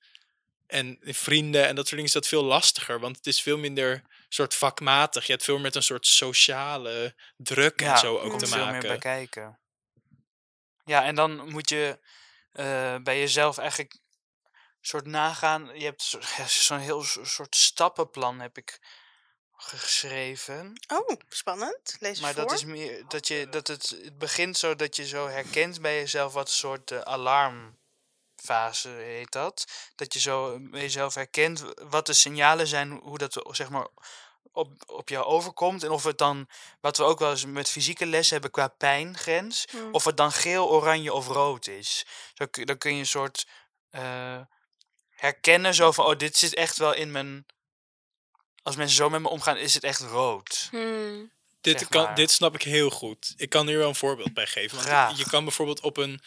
En vrienden en dat soort dingen is dat veel lastiger. Want het is veel minder soort vakmatig. Je hebt veel meer met een soort sociale druk en zo ook te veel meer bij maken. kijken. Ja, en dan moet je eh, bij jezelf eigenlijk soort nagaan. Je hebt zo'n heel so- soort stappenplan heb ik geschreven. Oh, spannend. Lees Maar voor. dat is meer dat je dat het, het begint zo dat je zo herkent bij jezelf wat soort eh, alarmfase heet dat. Dat je zo bij jezelf herkent wat de signalen zijn, hoe dat zeg maar op, op jou overkomt. En of het dan, wat we ook wel eens met fysieke les hebben qua pijngrens, Hmm. of het dan geel, oranje of rood is. Zo, kun- dan kun je een soort eh, herkennen zo van, oh, dit zit echt wel in mijn... Als mensen zo met me omgaan, is het echt rood. Hmm. Dit, zeg kan, maar. dit snap ik heel goed. Ik kan hier wel een voorbeeld bij geven. Want Graag. je kan bijvoorbeeld op een.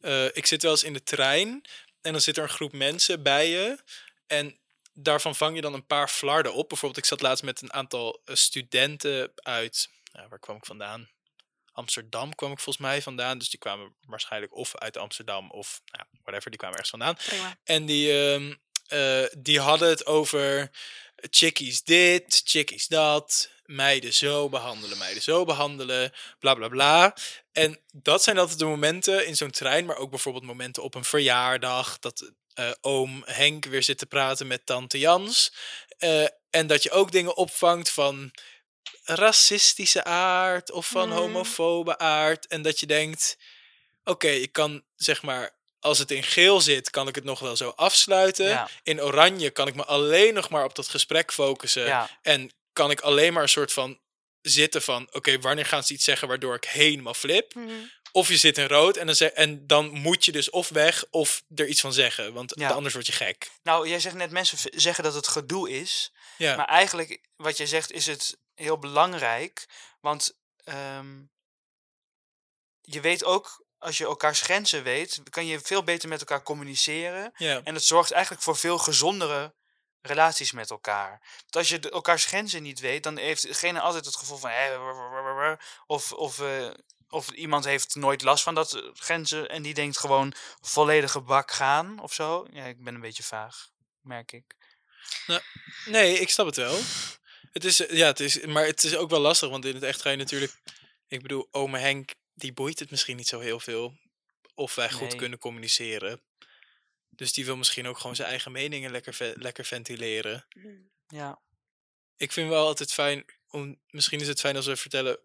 eh, ik zit wel eens in de trein en dan zit er een groep mensen bij je. En daarvan vang je dan een paar flarden op. Bijvoorbeeld, ik zat laatst met een aantal eh, studenten uit. nou, waar kwam ik vandaan? Amsterdam kwam ik volgens mij vandaan. Dus die kwamen waarschijnlijk of uit Amsterdam of nou, whatever, die kwamen ergens vandaan. Prima. En die, ehm, eh, die hadden het over chickies dit, chickies dat, meiden zo behandelen, meiden zo behandelen, bla bla bla. En dat zijn altijd de momenten in zo'n trein, maar ook bijvoorbeeld momenten op een verjaardag, dat eh, oom Henk weer zit te praten met tante Jans. Eh, en dat je ook dingen opvangt van racistische aard of van Mm. homofobe aard. En dat je denkt, oké, ik kan zeg maar, als het in geel zit, kan ik het nog wel zo afsluiten. Ja. In oranje kan ik me alleen nog maar op dat gesprek focussen. Ja. En kan ik alleen maar een soort van zitten van, oké, wanneer gaan ze iets zeggen waardoor ik helemaal flip? Hmm. Of je zit in rood en dan, zeg, en dan moet je dus of weg of er iets van zeggen. Want Ja. anders word je gek. Nou, jij zegt net, mensen zeggen dat het gedoe is. Ja, Maar eigenlijk, wat jij zegt, is het heel belangrijk. Want ehm, je weet ook, als je elkaars grenzen weet, kan je veel beter met elkaar communiceren. En het zorgt eigenlijk voor veel gezondere relaties met elkaar. Want als je de- elkaars grenzen niet weet, dan heeft degene altijd het gevoel van... hè, Of, of, eh, of iemand heeft nooit last van dat eh, grenzen en die denkt gewoon volledige bak gaan of zo. Ja, ik ben een beetje vaag, merk ik. Nee, ik snap het wel. Het is, eh, ja, het is, maar het is ook wel lastig, want in het echt ga je natuurlijk... Ik bedoel, ome Henk, die boeit het misschien niet zo heel veel. Of wij goed Nee. kunnen communiceren. Dus die wil misschien ook gewoon zijn eigen meningen lekker, ve- lekker ventileren. Hmm. Ja. Ik vind wel altijd fijn, om, misschien is het fijn als we vertellen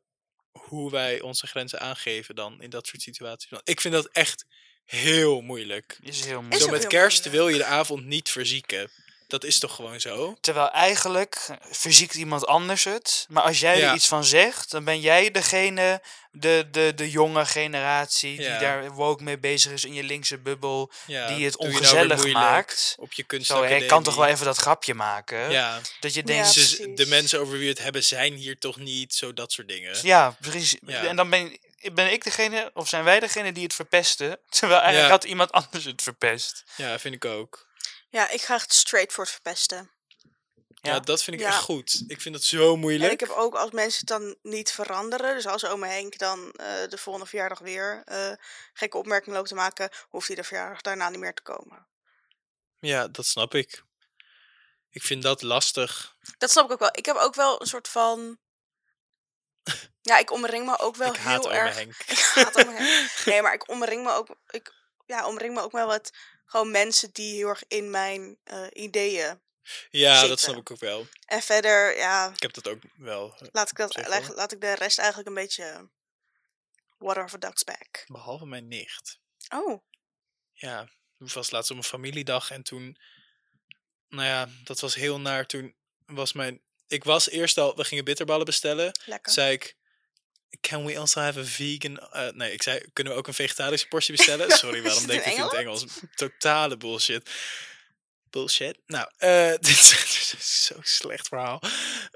hoe wij onze grenzen aangeven dan in dat soort situaties. Want ik vind dat echt heel moeilijk. Is heel Is moeilijk. Zo met kerst moeilijk. wil je de avond niet verzieken. Dat is toch gewoon zo? Terwijl eigenlijk verziekt iemand anders het. Maar als jij Ja. er iets van zegt, dan ben jij degene, de, de, de jonge generatie, Ja. die daar woke mee bezig is in je linkse bubbel, Ja, die het nou ongezellig maakt. Op je Zo, ik kan toch wel even dat grapje maken. Ja, Dat je Ja, denkt, dus de mensen over wie we het hebben zijn hier toch niet, zo dat soort dingen. ja, precies. Ja. En dan ben, ben ik degene, of zijn wij degene die het verpesten, terwijl eigenlijk Ja. had iemand anders het verpest. Ja, vind ik ook. Ja, ik ga het straight voor het verpesten. Ja, Ja. dat vind ik Ja. echt goed. Ik vind dat zo moeilijk. En ik heb ook als mensen het dan niet veranderen, dus als ome Henk dan eh, de volgende verjaardag weer eh, gekke opmerkingen loopt te maken, hoeft hij de verjaardag daarna niet meer te komen. Ja, dat snap ik. Ik vind dat lastig. Dat snap ik ook wel. Ik heb ook wel een soort van. Ja, ik omring me ook wel ik haat heel ome erg. Henk. Ik haat ome Henk. Nee, maar ik omring me ook. Ik ja, omring me ook wel wat gewoon mensen die heel erg in mijn eh, ideeën. Ja, dat snap ik ook wel. En verder, ja, Ik heb dat ook wel. eh, laat ik, dat, Zeg laat ik de rest eigenlijk een beetje. Water of a duck's back. Behalve mijn nicht. Oh, Ja, het was laatst op een familiedag en toen... Nou ja, dat was heel naar. Toen was mijn... Ik was eerst al... We gingen bitterballen bestellen. lekker. zei ik, can we also have a vegan... eh, nee, ik zei, kunnen we ook een vegetarische portie bestellen? Sorry, waarom denk ik in het Engels? Totale bullshit. Bullshit. Nou, eh dit is zo'n slecht verhaal.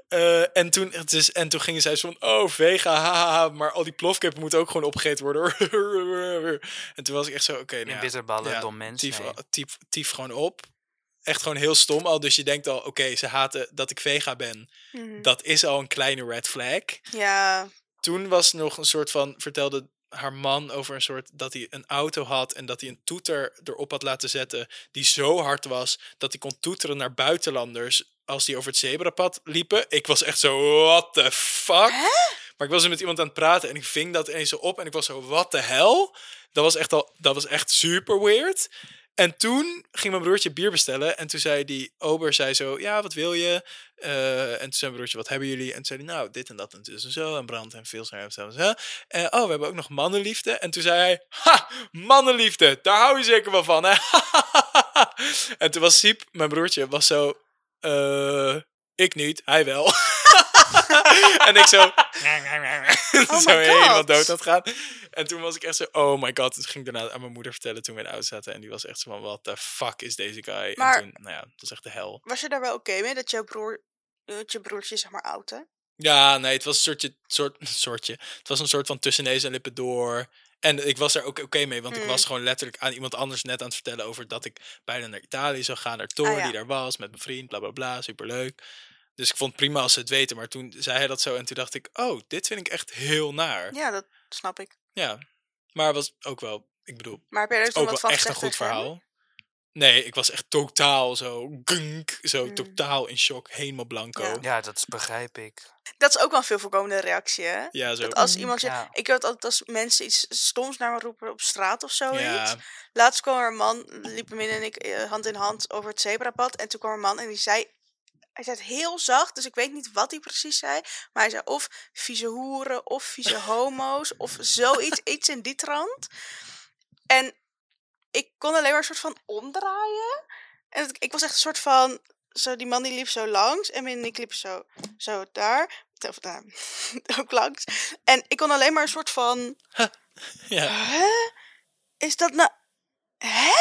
Eh, en, toen, het is, en toen gingen zij zo van, oh, vega, haha, maar al die plofkippen moeten ook gewoon opgegeten worden. hoor. en toen was ik echt zo, oké, In nou ja, bitterballen, ja, dom mens. tief, nee. tief, tief gewoon op. Echt gewoon heel stom al. Dus je denkt al, oké, ze haten dat ik vega ben. Mhm. Dat is al een kleine red flag Ja, toen was nog een soort van vertelde haar man over een soort dat hij een auto had en dat hij een toeter erop had laten zetten die zo hard was dat hij kon toeteren naar buitenlanders als die over het zebrapad liepen. Ik was echt zo what the fuck? Maar ik was er met iemand aan het praten en ik ving dat ineens zo op en ik was zo, wat de hel? Dat was echt, al, dat was echt super weird. En toen ging mijn broertje bier bestellen en toen zei die ober zei zo, ja, wat wil je? Eh, en toen zei mijn broertje, wat hebben jullie? En toen zei hij, nou, dit en dat en dus en zo en brand en veel en zo en zo. En oh, we hebben ook nog mannenliefde. En toen zei hij, ha, mannenliefde, daar hou je zeker wel van, hè? en toen was Siep, mijn broertje, was zo, eh, ik niet, hij wel. en ik zo, Oh zo helemaal dood het gaan. En toen was ik echt zo, oh my god. Toen ging ik daarna aan mijn moeder vertellen toen we in de auto zaten. En die was echt zo van, what the fuck is deze guy? Maar- En toen, nou ja, dat was echt de hel. Was je daar wel oké mee dat jouw broer, je broertje zeg maar oud hè? Ja, nee, het was een soortje, soort, soortje. Het was een soort van tussen neus en lippen door. En ik was daar ook oké mee, want ik Mm. was gewoon letterlijk aan iemand anders net aan het vertellen over dat ik bijna naar Italië zou gaan, naar Ah, ja. die daar was, met mijn vriend, bla bla bla, superleuk. Dus ik vond het prima als ze het weten, maar toen zei hij dat zo en toen dacht ik, oh, dit vind ik echt heel naar. Ja, dat snap ik. Ja, maar was ook wel, ik bedoel, Maar heb je er ook wel van echt een goed hem? Nee, ik was echt totaal zo, gunk, zo Mm. totaal in shock, helemaal blanco. Ja. Ja, Ja, dat begrijp ik. Dat is ook wel een veel voorkomende reactie hè? zo. Dat als iemand je, Ja. ik weet altijd als mensen iets stoms naar me roepen op straat of zoiets. ja, Laatst kwam er een man, liepen Min en ik eh, hand in hand over het zebrapad. En toen kwam er een man en die zei, hij zei het heel zacht, dus ik weet niet wat hij precies zei. Maar hij zei of vieze hoeren, of vieze homo's, of zoiets, iets in die trant. En ik kon alleen maar een soort van omdraaien. En het- ik was echt een soort van, zo, die man die liep zo langs. En Min ik liepen zo, zo daar. Of daar, ook langs. En ik kon alleen maar een soort van ja. hè? Is dat nou... Hè?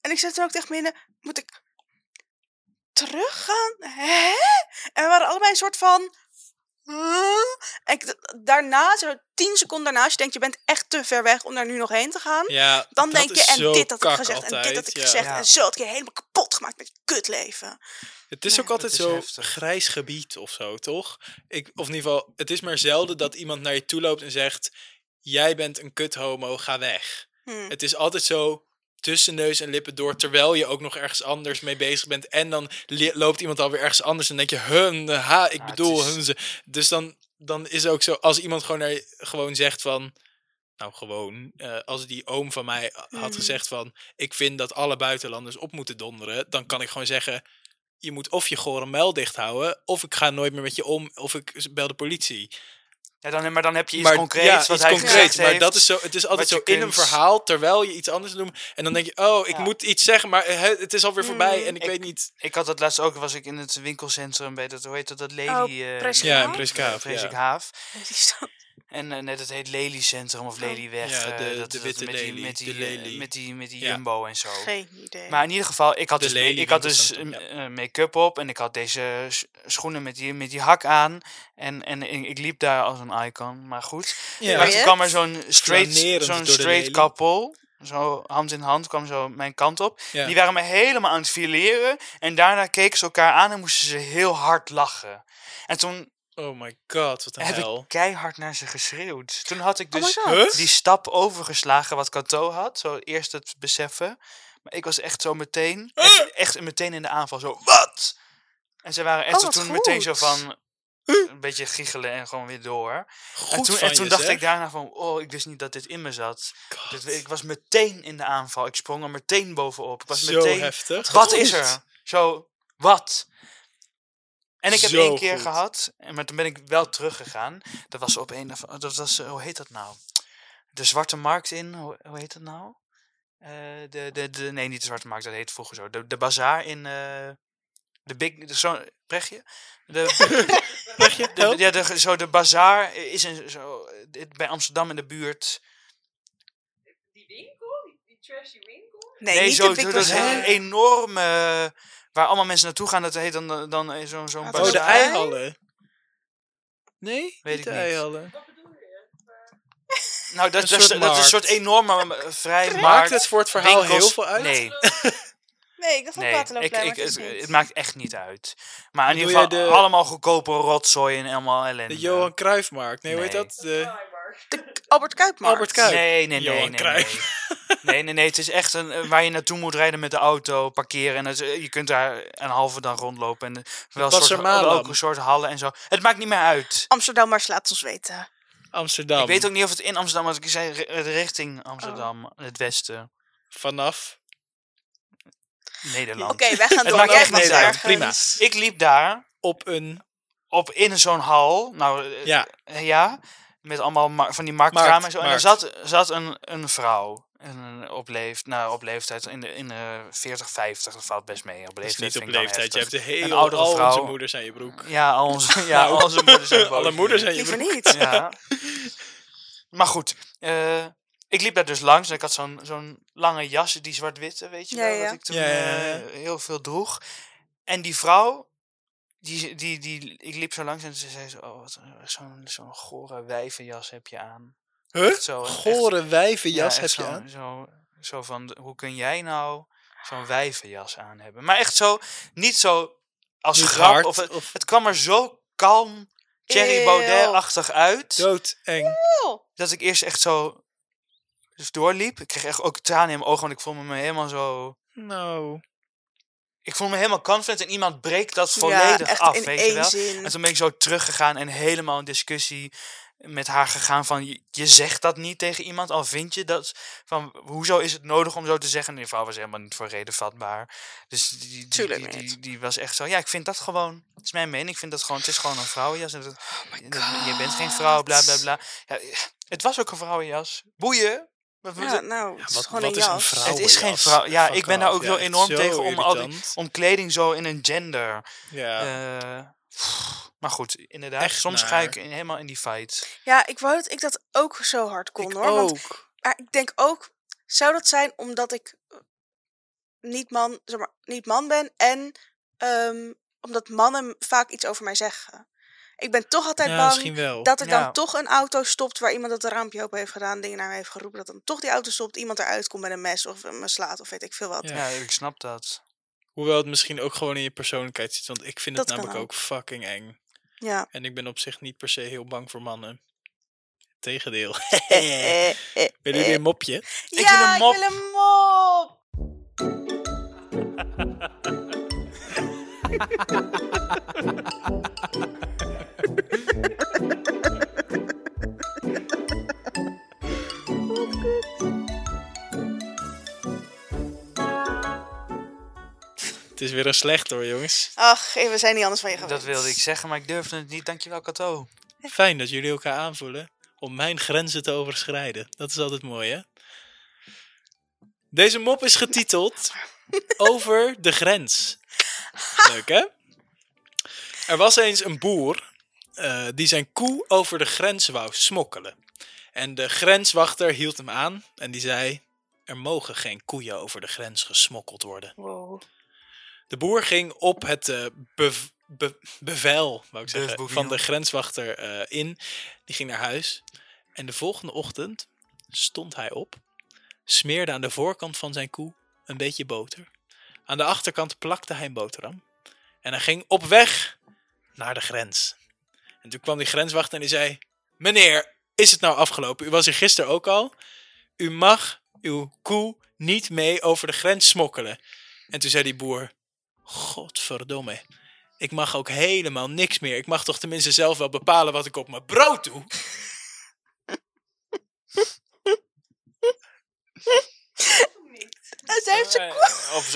En ik zei toen ook tegen Minne, moet ik teruggaan? Hè? En we waren allebei een soort van... ik, daarna, zo tien seconden daarna, als je denkt, je bent echt te ver weg om daar nu nog heen te gaan. ja Dan dat denk je, en dit had ik gezegd, en dit had ik ja. gezegd. Ja. En zo had ik je helemaal kapot gemaakt met je kutleven. Het is ook altijd zo heftig. grijs gebied of zo, toch? Ik, of in ieder geval, het is maar zelden dat iemand naar je toe loopt en zegt: Jij bent een kut homo, ga weg. Hm. Het is altijd zo tussen neus en lippen door, terwijl je ook nog ergens anders mee bezig bent. En dan loopt iemand alweer ergens anders en denk je: Hun, ha, ik Ja, bedoel, is- hun ze. Dus dan, dan is het ook zo, als iemand gewoon, naar je, gewoon zegt van. Nou, gewoon, eh, als die oom van mij had Mhm. gezegd van... ik vind dat alle buitenlanders op moeten donderen... dan kan ik gewoon zeggen... je moet of je gore muil dicht houden... of ik ga nooit meer met je om... of ik bel de politie. Ja, dan, maar dan heb je iets maar concreets ja, wat iets hij concreets. Maar heeft. dat is zo, het is altijd zo in een verhaal... terwijl je iets anders doet... en dan denk je... oh, ik Ja. moet iets zeggen... maar het is alweer voorbij... Mm. en ik, Ik- weet niet... Ik had dat laatst ook, was ik in het winkelcentrum bij dat, hoe heet dat, dat Lely... Oh, eh, Ja, in Preskaaf, ja. Haaf. En eh, net het heet Lely Centrum of Lelyweg. Ja, eh, de- dat, de dat witte met die, Lely, met die, de eh, Lely. met die, met die Ja. Jumbo en zo. Geen idee. Maar in ieder geval, ik had De dus, Lely ik had dus make-up op en ik had deze schoenen met die, met die hak aan. En, en ik, ik liep daar als een icon, maar goed. Ja. Maar toen kwam er zo'n straight, zo'n straight couple, zo hand in hand, kwam zo mijn kant op. Ja. Die waren me helemaal aan het fileren. En daarna keken ze elkaar aan en moesten ze heel hard lachen. En toen Oh my god, wat een heb hel. ik keihard naar ze geschreeuwd. Toen had ik Oh dus. Huh? die stap overgeslagen wat Cato had. Zo eerst het beseffen. Maar ik was echt zo meteen, echt, echt meteen in de aanval. Zo, wat? En ze waren echt Oh, toen meteen zo van, een beetje giechelen en gewoon weer door. Goed en toen, van en toen je, dacht zeg. ik daarna van, oh, ik wist niet dat dit in me zat. Ik was meteen in de aanval. Ik sprong er meteen bovenop. Ik was zo meteen, heftig. wat Goed. is er? Zo, wat? En ik heb Zo één keer goed. gehad, en maar toen ben ik wel teruggegaan. Dat was op een, of- dat was, eh, hoe heet dat nou? De Zwarte Markt in, hoe, hoe heet dat nou? Eh, de, de, de, nee, niet de Zwarte Markt, dat heet vroeger zo. De, de bazaar in, eh, de Big, de, zo, Brechtje? De, Brechtje, de, ja, de, zo de bazaar is in, zo, bij Amsterdam in de buurt. Die winkel? Die, die trashy winkel? Nee, Nee, niet zo, de zo Big dat is een enorme, waar allemaal mensen naartoe gaan. Dat heet dan, dan eh, zo'n zo'n Oh, Oh, de eihallen. Nee, Weet niet ik de niet. eihallen. Wat bedoel je? Nou, dat, dat, is, dat is een soort enorme eh, vrijmarkt. Maakt het voor het verhaal winkels- heel veel uit? Nee, Nee, ik dacht ook nee. Waterloopplein, Ik, ik, het maakt echt niet uit. Maar in ieder geval allemaal goedkope rotzooi en allemaal ellende. De Johan Cruijffmarkt. Nee, hoe heet Nee. dat? De Albert Kuipmarkt. Albert Kuip. Nee, nee, nee, Johan nee, nee. Nee, nee, nee. Het is echt een, eh, waar je naartoe moet rijden met de auto, parkeren. En het, is- je kunt daar een halve dag rondlopen. En eh, wel een soort, ook een soort hallen en zo. Het maakt niet meer uit. Amsterdammers, laat ons weten. Amsterdam. Ik weet ook niet of het in Amsterdam was. Ik zei ri- richting Amsterdam, Oh. het westen, Vanaf. Nederland. Oké, wij gaan Het door. maakt Jij echt niet uit. Prima. Ik liep daar Op een. op in zo'n hal. Nou, eh, Ja. eh, ja. Met allemaal ma- van die marktkramen Markt, en zo. En er zat, zat een, een vrouw. En op, leef, nou, op leeftijd in de, in de 40, 50. Dat valt best mee. Op Dat is leeftijd niet op leeftijd. Je hebt de hele. Een oudere al onze vrouw. moeders aan je broek. Ja, al onze, ja, Nou. al onze moeders zijn boos Alle nu. moeders aan je Liever broek. niet. Ja. Maar goed, eh, ik liep daar dus langs en ik had zo'n zo'n lange jas, die zwart-witte, weet je Ja, wel, ja. dat ik toen Ja, ja, ja. eh, heel veel droeg. En die vrouw, die, die, die, ik liep zo langs en ze zei zo, oh, wat een- zo'n zo'n gore wijvenjas heb je aan. Huh? Zo, echt- Gore wijvenjas Ja, heb je aan? Zo, zo van, de- hoe kun jij nou zo'n wijvenjas aan hebben? Maar echt zo, niet zo als Niet grap, hard, of het, of- het kwam er zo kalm, Thierry. Baudet-achtig uit Doodeng. dat ik eerst echt zo dus doorliep. Ik kreeg echt ook tranen in mijn ogen, want ik voelde me helemaal zo... Nou. Ik voelde me helemaal confident en iemand breekt dat volledig echt af, in weet je wel. zin. En toen ben ik zo teruggegaan en helemaal in discussie met haar gegaan van... Je, je zegt dat niet tegen iemand, al vind je dat... Van, hoezo is het nodig om zo te zeggen? En die vrouw was helemaal niet voor reden vatbaar. Dus die, die, Tuurlijk die, die, niet. die was echt zo... Ja, ik vind dat gewoon... Het is mijn mening. Ik vind dat gewoon... Het is gewoon een vrouwenjas. En dat, dat- je bent geen vrouw, bla bla bla. Ja, het was ook een vrouwenjas. Boeien. Wat- Ja, nou, het is Wat, gewoon wat een is een jas. vrouw? Het is geen vrouw- ja, ik ben daar ook zo enorm tegen om al die- om kleding zo in een gender. Ja. eh, maar goed, inderdaad. Echt soms ga ik in- helemaal in die fight. Ja, ik wou dat ik dat ook zo hard kon ik hoor. Want maar ik denk ook, zou dat zijn omdat ik eh, niet man, zeg maar, niet man ben en ehm, omdat mannen vaak iets over mij zeggen. Ik ben toch altijd Ja, bang misschien wel. dat er Ja. dan toch een auto stopt waar iemand het raampje open heeft gedaan, dingen naar me heeft geroepen, dat dan toch die auto stopt, iemand eruit komt met een mes of me slaat of weet ik veel wat. Ja, ik snap dat. Hoewel het misschien ook gewoon in je persoonlijkheid zit. Want ik vind het Dat namelijk ook. ook. fucking eng. Ja. En ik ben op zich niet per se heel bang voor mannen. Tegendeel. Eh, eh, Willen jullie eh. een mopje? wil ja, een mop. ik wil een mop. is weer een slecht hoor, jongens. Ach, eh, we zijn niet anders van je gewend. Dat wilde ik zeggen, maar ik durfde het niet. Dankjewel, Kato. Fijn dat jullie elkaar aanvoelen om mijn grenzen te overschrijden. Dat is altijd mooi, hè? Deze mop is getiteld Over de grens. Leuk, hè? Er was eens een boer eh, die zijn koe over de grens wou smokkelen. En de grenswachter hield hem aan en die zei... Er mogen geen koeien over de grens gesmokkeld worden. Wow. De boer ging op het eh, bev- be- bevel wou ik zeggen, van de grenswachter eh, in. Die ging naar huis. En de volgende ochtend stond hij op, smeerde aan de voorkant van zijn koe een beetje boter. Aan de achterkant plakte hij een boterham. En hij ging op weg naar de grens. En toen kwam die grenswachter en die zei... Meneer, is het nou afgelopen? U was hier gisteren ook al. U mag uw koe niet mee over de grens smokkelen. En toen zei die boer... Godverdomme. Ik mag ook helemaal niks meer. Ik mag toch tenminste zelf wel bepalen wat ik op mijn brood doe. Ze heeft zijn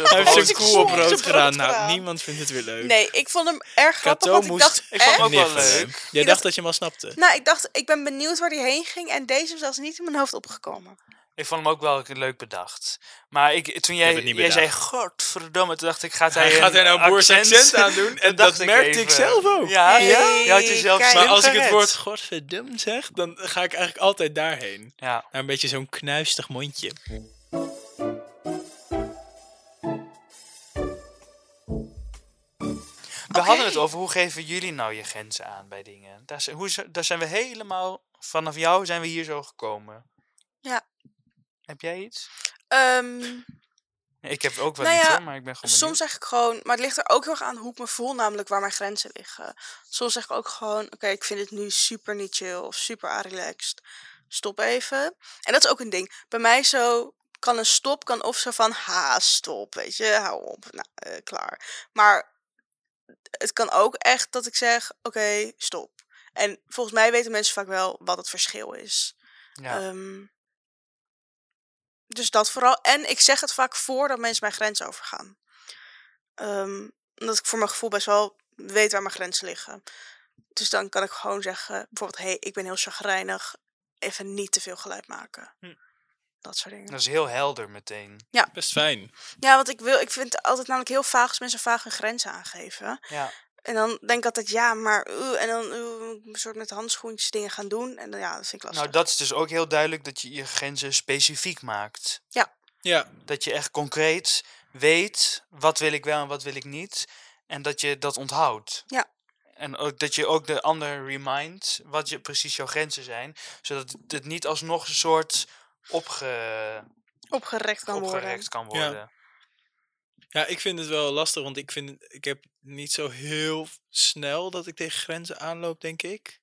Hij heeft zijn koe op brood gedaan. Nou, niemand vindt het weer leuk. Nee, ik vond hem erg grappig, Kato want ik moest dacht Ik vond hem ook echt... wel leuk. Jij Je dacht dat je hem al snapte. Nou, ik dacht, ik ben benieuwd waar hij heen ging en deze is zelfs niet in mijn hoofd opgekomen. Ik vond hem ook wel leuk bedacht. Maar ik, toen jij, jij zei, godverdomme, toen dacht ik, gaat hij Hij gaat er nou boers accent aan doen. En dat ik merkte ik zelf ook. Ja, Hey, ja? je had jezelf kijk. Maar als ik het woord godverdum zeg, dan ga ik eigenlijk altijd daarheen. Ja, Naar een beetje zo'n knuistig mondje. we hadden het over hoe geven jullie nou je grenzen aan bij dingen. Daar zijn, hoe, daar zijn we helemaal, vanaf jou zijn we hier zo gekomen. Ja. Heb jij iets? Ehm, Ik heb ook wel Nou iets ja, hoor, maar ik ben gewoon Soms zeg ik gewoon, maar het ligt er ook heel erg aan hoe ik me voel, namelijk waar mijn grenzen liggen. Soms zeg ik ook gewoon, oké, ik vind het nu super niet chill of super relaxed. Stop even. En dat is ook een ding. Bij mij zo kan een stop kan of zo van, ha, stop, weet je, hou op, nou, eh, klaar. Maar het kan ook echt dat ik zeg, oké, stop. En volgens mij weten mensen vaak wel wat het verschil is. Ja. Ehm, dus dat vooral. En ik zeg het vaak voordat mensen mijn grens overgaan. Ehm, omdat ik voor mijn gevoel best wel weet waar mijn grenzen liggen. Dus dan kan ik gewoon zeggen, bijvoorbeeld, hé, hey, ik ben heel chagrijnig. Even niet te veel geluid maken. Hm. Dat soort dingen. Dat is heel helder meteen. Best fijn. Ja, want ik wil, ik vind het altijd namelijk heel vaag als mensen vaag hun grenzen aangeven. Ja. En dan denk ik altijd, ja, maar, oeh, en dan een soort met handschoentjes dingen gaan doen. En dan, ja, dat vind ik lastig. Nou, dat is dus ook heel duidelijk dat je je grenzen specifiek maakt. Ja, Dat je echt concreet weet wat wil ik wel en wat wil ik niet. En dat je dat onthoudt. Ja. En ook dat je ook de ander remindt wat je precies jouw grenzen zijn. Zodat het niet alsnog een soort opge, opgerekt kan worden. opgerekt kan Ja. worden. Ja, ik vind het wel lastig, want ik vind ik heb niet zo heel snel dat ik tegen grenzen aanloop, denk ik.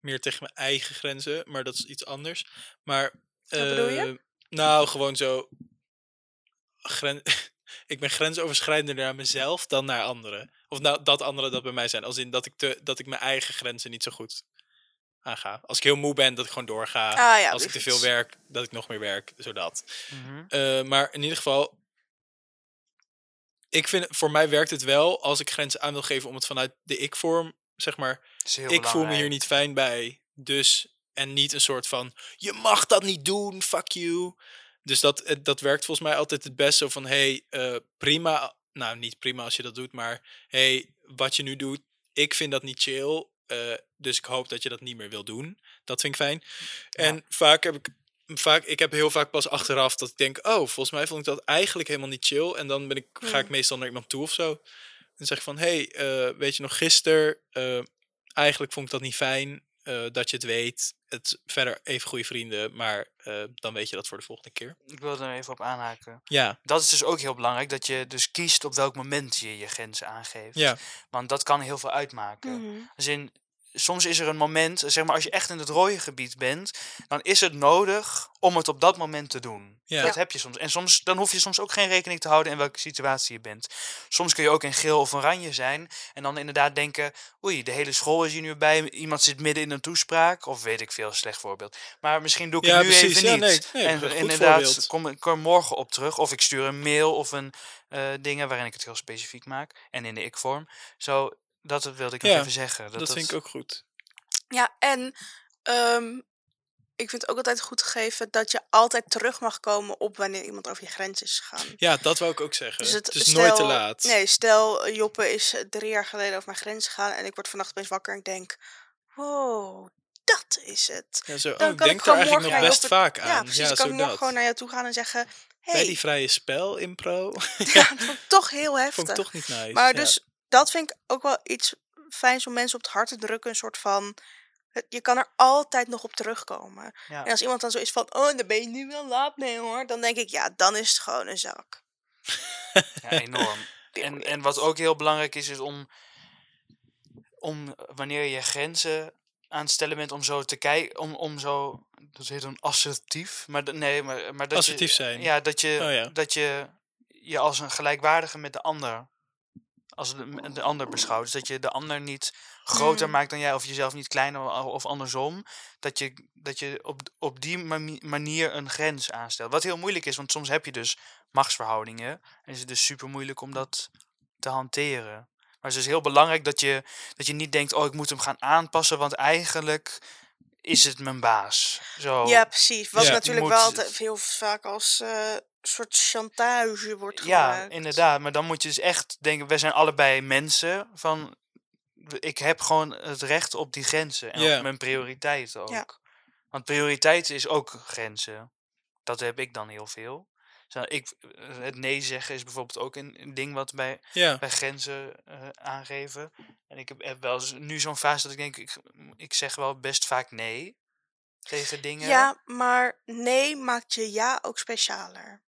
Meer tegen mijn eigen grenzen, maar dat is iets anders. Maar Wat bedoel je? eh, nou, gewoon zo gren ik ben grensoverschrijdender naar mezelf dan naar anderen. Of nou, dat anderen dat bij mij zijn. Als in dat ik, te, dat ik mijn eigen grenzen niet zo goed aanga. Als ik heel moe ben, dat ik gewoon doorga. Ah, ja, Als ik te veel werk, dat ik nog meer werk. Zodat. Mhm. Eh, maar in ieder geval. Ik vind, voor mij werkt het wel als ik grenzen aan wil geven om het vanuit de ik-vorm, zeg maar. Ik voel me hier niet fijn bij. Dus, en niet een soort van, je mag dat niet doen, fuck you. Dus dat, het- dat werkt volgens mij altijd het best zo van, hey, eh, prima. Nou, niet prima als je dat doet, maar hey, wat je nu doet, ik vind dat niet chill. eh, dus ik hoop dat je dat niet meer wil doen. Dat vind ik fijn. En vaak heb ik, vaak, ik heb heel vaak pas achteraf dat ik denk, oh, volgens mij vond ik dat eigenlijk helemaal niet chill. En dan ben ik, ga ik meestal naar iemand toe of zo. En zeg ik van, hey, eh, weet je nog, gisteren, eh, eigenlijk vond ik dat niet fijn eh, dat je het weet. Het verder even goede vrienden, maar eh, dan weet je dat voor de volgende keer. Ik wil er even op aanhaken. Ja, Dat is dus ook heel belangrijk, dat je dus kiest op welk moment je je grenzen aangeeft. ja, Want dat kan heel veel uitmaken. Mhm. Als in, soms is er een moment, zeg maar als je echt in het rode gebied bent, dan is het nodig om het op dat moment te doen. Ja. Dat heb je soms. En soms, dan hoef je soms ook geen rekening te houden in welke situatie je bent. Soms kun je ook in geel of oranje zijn en dan inderdaad denken, oei, de hele school is hier nu bij, iemand zit midden in een toespraak, of weet ik veel, slecht voorbeeld. Maar misschien doe ik Ja, het nu precies. even Ja, niet. nee, nee, en inderdaad, kom ik er morgen op terug, of ik stuur een mail of een eh, dingen waarin ik het heel specifiek maak en in de ik-vorm. Zo, dat wilde ik nog Ja, even zeggen. dat, vind ik ook goed. Ja, en ehm, ik vind het ook altijd goed gegeven dat je altijd terug mag komen op wanneer iemand over je grens is gegaan. Ja, dat wou ik ook zeggen. Dus het, het- is stel- nooit te laat. Nee, stel eh, Joppe is eh, drie jaar geleden over mijn grens gegaan en ik word vannacht opeens wakker en ik denk, wow, dat is het. Ja, zo, Dan oh, ik kan ik denk er gewoon eigenlijk morgen nog naar best Joppe- vaak aan. Ja, precies. ja, dan kan zo ik morgen dat. gewoon naar jou toe gaan en zeggen, Bij hey, die vrije spel, impro, ja, dat vond ik toch heel heftig. vond ik toch niet nice. Maar ja. dus dat vind ik ook wel iets fijns om mensen op het hart te drukken. Een soort van. Je kan er altijd nog op terugkomen. Ja. En als iemand dan zo is van. Oh, daar ben je nu wel laat mee hoor. Dan denk ik, ja, dan is het gewoon een zak. Ja, enorm. en, en wat ook heel belangrijk is, is om, om wanneer je grenzen aan het stellen bent, om zo te kijken, om, om zo, dat heet dan assertief, maar nee, maar, maar dat Assertief je, zijn. Ja, dat je, Oh ja. dat je je als een gelijkwaardige met de ander, als de, de ander beschouwt. Dus dat je de ander niet groter Mm. maakt dan jij, of jezelf niet kleiner of, andersom. Dat je, dat je op, op die mani- manier een grens aanstelt. Wat heel moeilijk is, want soms heb je dus machtsverhoudingen. En is het dus super moeilijk om dat te hanteren. Maar het is dus heel belangrijk dat je, dat je niet denkt, oh ik moet hem gaan aanpassen, want eigenlijk is het mijn baas. Zo. Ja, precies. Ja. natuurlijk wel heel vaak als eh soort chantage wordt Ja, gebruikt. inderdaad. Maar dan moet je dus echt denken, we zijn allebei mensen. Van, ik heb gewoon het recht op die grenzen. En Ja. op mijn prioriteiten ook. Ja. Want prioriteiten is ook grenzen. Dat heb ik dan heel veel. Zo, ik, eh, het nee zeggen is bijvoorbeeld ook een, een ding wat bij, ja. bij grenzen eh, aangeven. En ik heb, heb wel eens nu zo'n fase dat ik denk, ik, ik zeg wel best vaak nee tegen dingen. Ja, maar nee maakt je ja ook specialer.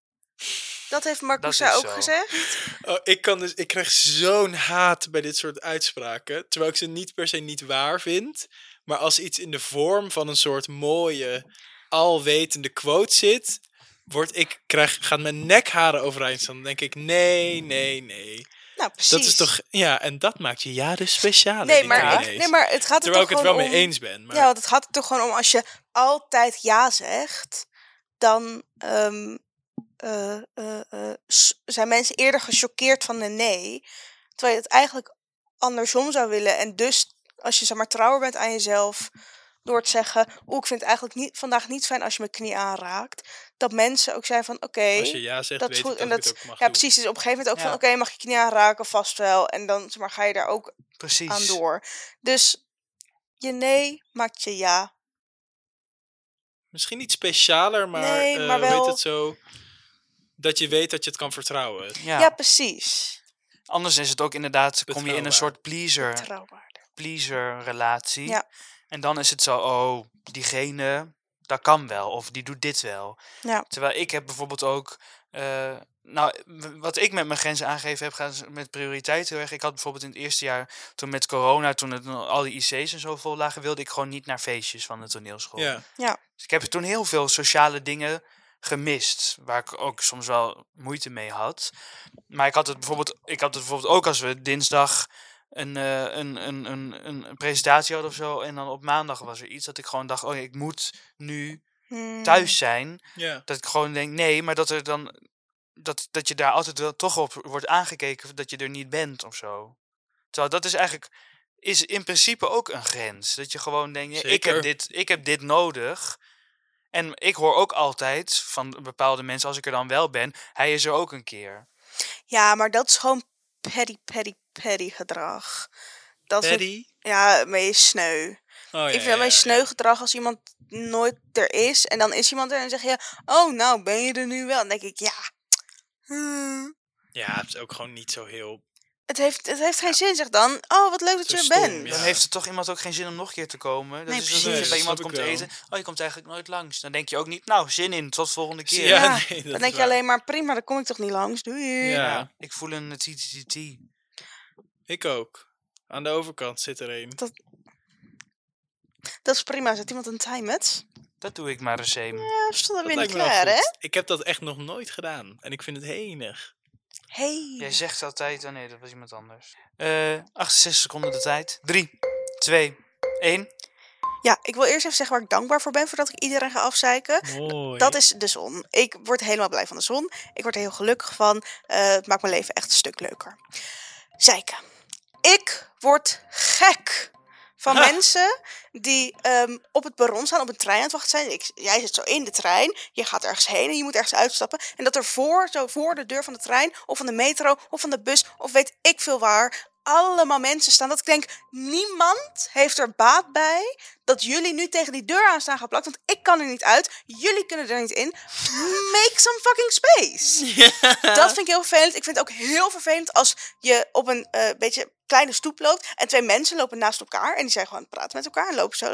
Dat heeft is ook zo. gezegd. Oh, ik, kan dus, ik krijg zo'n haat bij dit soort uitspraken. Terwijl ik ze niet per se niet waar vind. Maar als iets in de vorm van een soort mooie, alwetende quote zit. Word ik, krijg, gaat mijn nekharen overeind staan. Dan denk ik, nee, nee, nee. Nou, precies. Dat is toch, ja, en dat maakt je ja dus speciaal. Nee, maar, ik- nee, maar het gaat er Terwijl toch ik het wel gewoon mee om... eens ben. Maar Ja, want het gaat er toch gewoon om als je altijd ja zegt, dan ehm, eh, eh, eh, zijn mensen eerder gechoqueerd van een nee. Terwijl je het eigenlijk andersom zou willen. En dus als je zeg maar trouwer bent aan jezelf, door te zeggen, oeh, ik vind het eigenlijk niet, vandaag niet fijn als je mijn knie aanraakt. Dat mensen ook zijn van, oké, als je ja zegt, dat weet is ik goed. dat En dat, het ook mag ja, doen. precies. Dus op een gegeven moment ook Ja. van, oké, mag je knie aanraken? Vast wel. En dan zeg maar, ga je daar ook Precies. aan door. Dus je nee maakt je ja. Misschien niet specialer, maar, Nee, eh, maar hoe heet wel- het zo? Dat je weet dat je het kan vertrouwen. Ja. Ja, precies. Anders is het ook inderdaad, kom je in een soort pleaser, pleaser relatie. Ja. En dan is het zo, oh, diegene, dat kan wel. Of die doet dit wel. Ja. Terwijl ik heb bijvoorbeeld ook... eh, nou, wat ik met mijn grenzen aangegeven heb, gaat met prioriteit heel erg. Ik had bijvoorbeeld in het eerste jaar, toen met corona, toen het, al die IC's en zo vol lagen, wilde ik gewoon niet naar feestjes van de toneelschool. Ja. Dus ik heb toen heel veel sociale dingen gemist, waar ik ook soms wel moeite mee had. Maar ik had het bijvoorbeeld, ik had het bijvoorbeeld ook als we dinsdag een, eh, een, een, een, een, een presentatie hadden of zo, en dan op maandag was er iets dat ik gewoon dacht, oh, ik moet nu Hmm. thuis zijn. ja. Dat ik gewoon denk, nee, maar dat er dan dat, dat je daar altijd wel toch op wordt aangekeken dat je er niet bent of zo. Terwijl dat is eigenlijk is in principe ook een grens. Dat je gewoon denkt, ja, ik, heb dit, ik heb dit nodig. En ik hoor ook altijd van bepaalde mensen, als ik er dan wel ben, hij is er ook een keer. Ja, maar dat is gewoon petty, petty, petty gedrag. Dat vind- ja, meest sneu. Oh, ja, ik vind ja, het meest ja, ja. sneu gedrag als iemand nooit er is. En dan is iemand er en zeg je, oh nou, ben je er nu wel? Dan denk ik, ja. hmm, Ja, het is ook gewoon niet zo heel... Het heeft, het heeft geen zin, zeg dan. Oh, wat leuk dat Zo je er stom, bent. ja. Dan heeft er toch iemand ook geen zin om nog een keer te komen. Dat Nee, is alsof precies. je bij dat iemand snap komt ik wel. eten. Oh, je komt eigenlijk nooit langs. Dan denk je ook niet, nou, zin in, tot volgende keer. Ja, Ja, nee, dat Dan is denk je waar. alleen maar, prima, dan kom ik toch niet langs. Doei. Ja. Ja, ik voel een TTT. Ik ook. Aan de overkant zit er een. Dat is prima. Zet iemand een timet? Dat doe ik maar eens even. Ja, er weer niet lijkt me wel klaar, hè? goed. Ik heb dat echt nog nooit gedaan. En ik vind het henig. Hey. Jij zegt altijd, oh nee, dat was iemand anders. Eh 68 seconden de tijd. 3, 2, 1. Ja, ik wil eerst even zeggen waar ik dankbaar voor ben voordat ik iedereen ga afzeiken. Mooi. Dat is de zon. Ik word helemaal blij van de zon. Ik word er heel gelukkig van. Eh, het maakt mijn leven echt een stuk leuker. Zeiken. Ik word gek van Ha. mensen die ehm, op het perron staan, op een trein aan het wachten zijn. Ik, jij zit zo in de trein, je gaat ergens heen en je moet ergens uitstappen. En dat er voor, zo voor de deur van de trein, of van de metro, of van de bus, of weet ik veel waar, allemaal mensen staan. Dat ik denk, niemand heeft er baat bij dat jullie nu tegen die deur aan staan geplakt. Want ik kan er niet uit, jullie kunnen er niet in. Make some fucking space. Dat vind ik heel vervelend. Ik vind het ook heel vervelend als je op een eh, beetje kleine stoep loopt en twee mensen lopen naast elkaar en die zijn gewoon aan het praten met elkaar en lopen zo.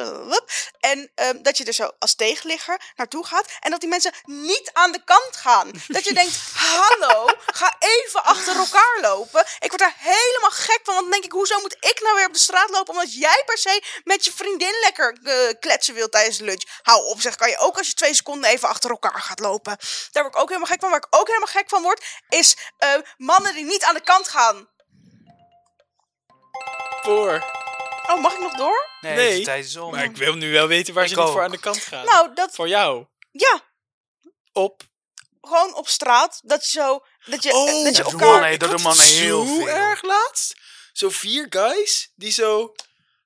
En ehm, dat je er zo als tegenligger naartoe gaat en dat die mensen niet aan de kant gaan. Dat je denkt, hallo, ga even achter elkaar lopen. Ik word daar helemaal gek van, want dan denk ik, hoezo moet ik nou weer op de straat lopen omdat jij per se met je vriendin lekker eh, kletsen wilt tijdens de lunch. Hou op, zeg, kan je ook als je twee seconden even achter elkaar gaat lopen. Daar word ik ook helemaal gek van. Waar ik ook helemaal gek van word, is eh, mannen die niet aan de kant gaan. Oh, mag ik nog door? Nee, Nee, de tijd is om. Maar ik wil nu wel weten waar Ik ze niet voor aan de kant gaan. Nou, dat, Voor jou. ja, Op. gewoon op straat. Dat je zo, dat je, Oh, dat je dat elkaar... mannen, dat doen mannen heel zo veel. erg laatst. Zo vier guys die zo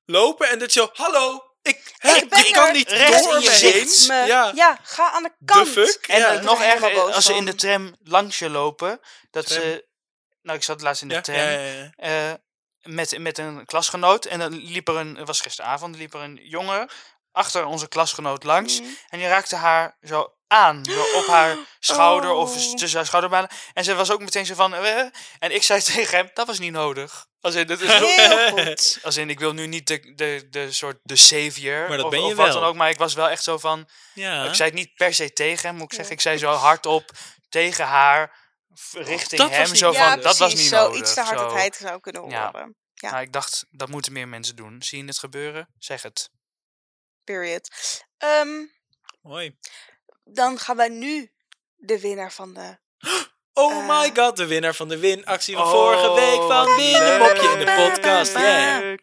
lopen en dat zo... Hallo, ik, hè, Ik ben ik kan er. niet Recht door in je heen. Me- Ja, ja, ga aan de the kant. fuck. En ja. nog er erger, als ze in de tram langs je lopen, dat Tram. ze... Nou, ik zat laatst in de Ja, tram. ja, ja, ja. eh, met, met een klasgenoot. En dan liep er een, het was gisteravond, liep er een jongen achter onze klasgenoot langs. Mm. En die raakte haar zo aan, zo op haar schouder of Oh. tussen haar schouderbanen. En ze was ook meteen zo van... eh, en ik zei tegen hem, dat was niet nodig. Als in, dat is Heel goed. als in ik wil nu niet de, de, de soort de savior Maar dat of, ben je of wat wel. dan ook. Maar ik was wel echt zo van... Ja. Ik zei het niet per se tegen hem, moet ik zeggen. Ik zei zo hardop tegen haar richting hem. niet Zo van, dat was niet zo nodig. iets te hard zo. dat hij het zou kunnen Ja. horen. Ja. Maar ik dacht, dat moeten meer mensen doen. Zie je het gebeuren? Zeg het. Period. Ehm, Mooi. dan gaan wij nu de winnaar van de... Oh Eh. my god, de winnaar van de winactie van Oh, vorige week van wat Win een mopje in de podcast. Yeah.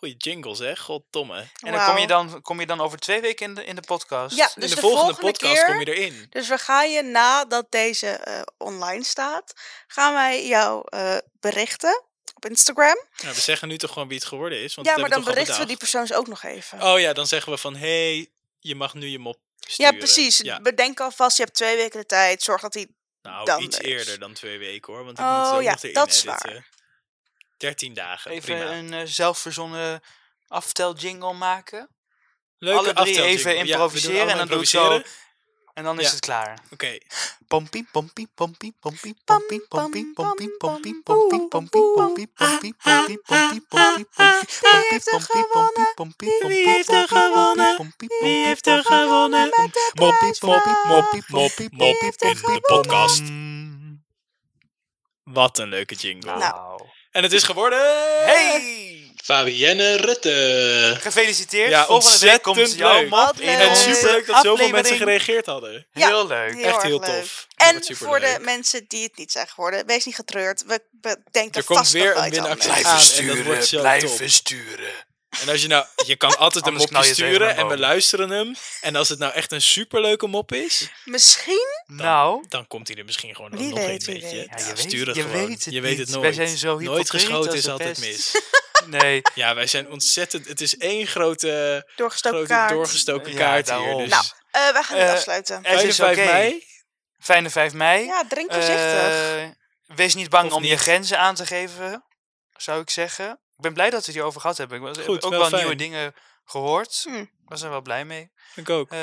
Goeie jingles, hè? Goddomme. En dan kom, je dan kom je dan over twee weken in de, in de podcast? Ja, In dus de, de, volgende, volgende, podcast keer... kom je erin. Dus we gaan je nadat deze eh, online staat, gaan wij jou eh, berichten op Instagram. Nou, we zeggen nu toch gewoon wie het geworden is. Want ja, maar dan berichten we die persoons ook nog even. Oh ja, dan zeggen we van, hé, hey, je mag nu je mop ja, precies. Ja. Bedenk alvast, je hebt twee weken de tijd. Zorg dat die... Nou, dan iets dus. eerder dan twee weken hoor. Want ik Oh, moet het ook ja, nog erin dat is editen. 13 dagen, Even prima. een eh, zelfverzonnen afteljingle maken. Leuke alle drie even improviseren en dan doe ik zo. En dan is Ja. het klaar. Oké, Pompie, pompie, pompie, pompie, pompie, pompie, pompie, pompie, pompie, pompie, pompie, pompie, pompie, pompie, pompie, pompie, Wie heeft er pompie, gewonnen? pompie, Wie pompie, heeft er pompie, gewonnen? pompie, Wie pompie, heeft er pompie, gewonnen? Mop, mop, mop heeft er in de podcast. Mm. Wat een leuke jingle. Nou. En het is geworden... Hey! Fabienne Rutte. Gefeliciteerd. Ja, Volgende week komt ontzettend jouw Wat in leuk. En superleuk dat zoveel mensen gereageerd hadden. Ja, Heel leuk. Heel Echt heel tof. En voor de mensen die het niet zijn geworden, wees niet getreurd. We, we denken Er komt vast weer nog wel een anders. aan en dat wordt zo blijven top. sturen. En als je nou, je kan altijd een mopje sturen en we luisteren hem. En als het nou echt een superleuke mop is, Misschien, Nou, dan komt hij er misschien gewoon nog een, weet, wie weet je. weet. Ja, je weet- stuur het je gewoon. weet het je weet het niet. nooit. Wij zijn zo nooit geschoten als is altijd mis. nee. Ja, wij zijn ontzettend... Het is één grote, doorgestoken grote kaart. doorgestoken Ja, kaart hier. Dus Nou, Eh, wij gaan het Eh, afsluiten. Het fijne is 5 oké. mei. Fijne 5 mei. Ja, drink voorzichtig. Eh, wees niet bang Of om je grenzen aan te geven, zou ik zeggen. Ik ben blij dat we het hierover gehad hebben. Ik was- heb Goed, ook wel fijn. nieuwe dingen gehoord. Hm. Ik was er wel blij mee. Ik ook. Eh,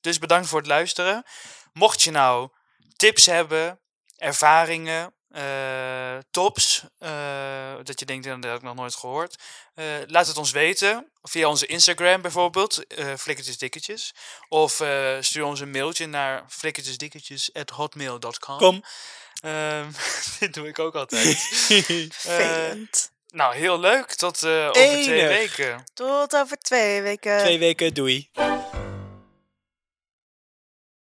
dus bedankt voor het luisteren. Mocht je nou tips hebben, ervaringen, eh, tops, eh, dat je denkt, "Nou, dat heb ik nog nooit gehoord. eh, laat het ons weten. Via onze Instagram bijvoorbeeld, eh flikkertjesdikketjes. Of eh, stuur ons een mailtje naar flikkertjesdikketjes.hotmail.com. Kom. Ehm, dit doe ik ook altijd. Vervelend. Nou, heel leuk. Tot eh, over twee weken. Tot over twee weken. Twee weken, doei.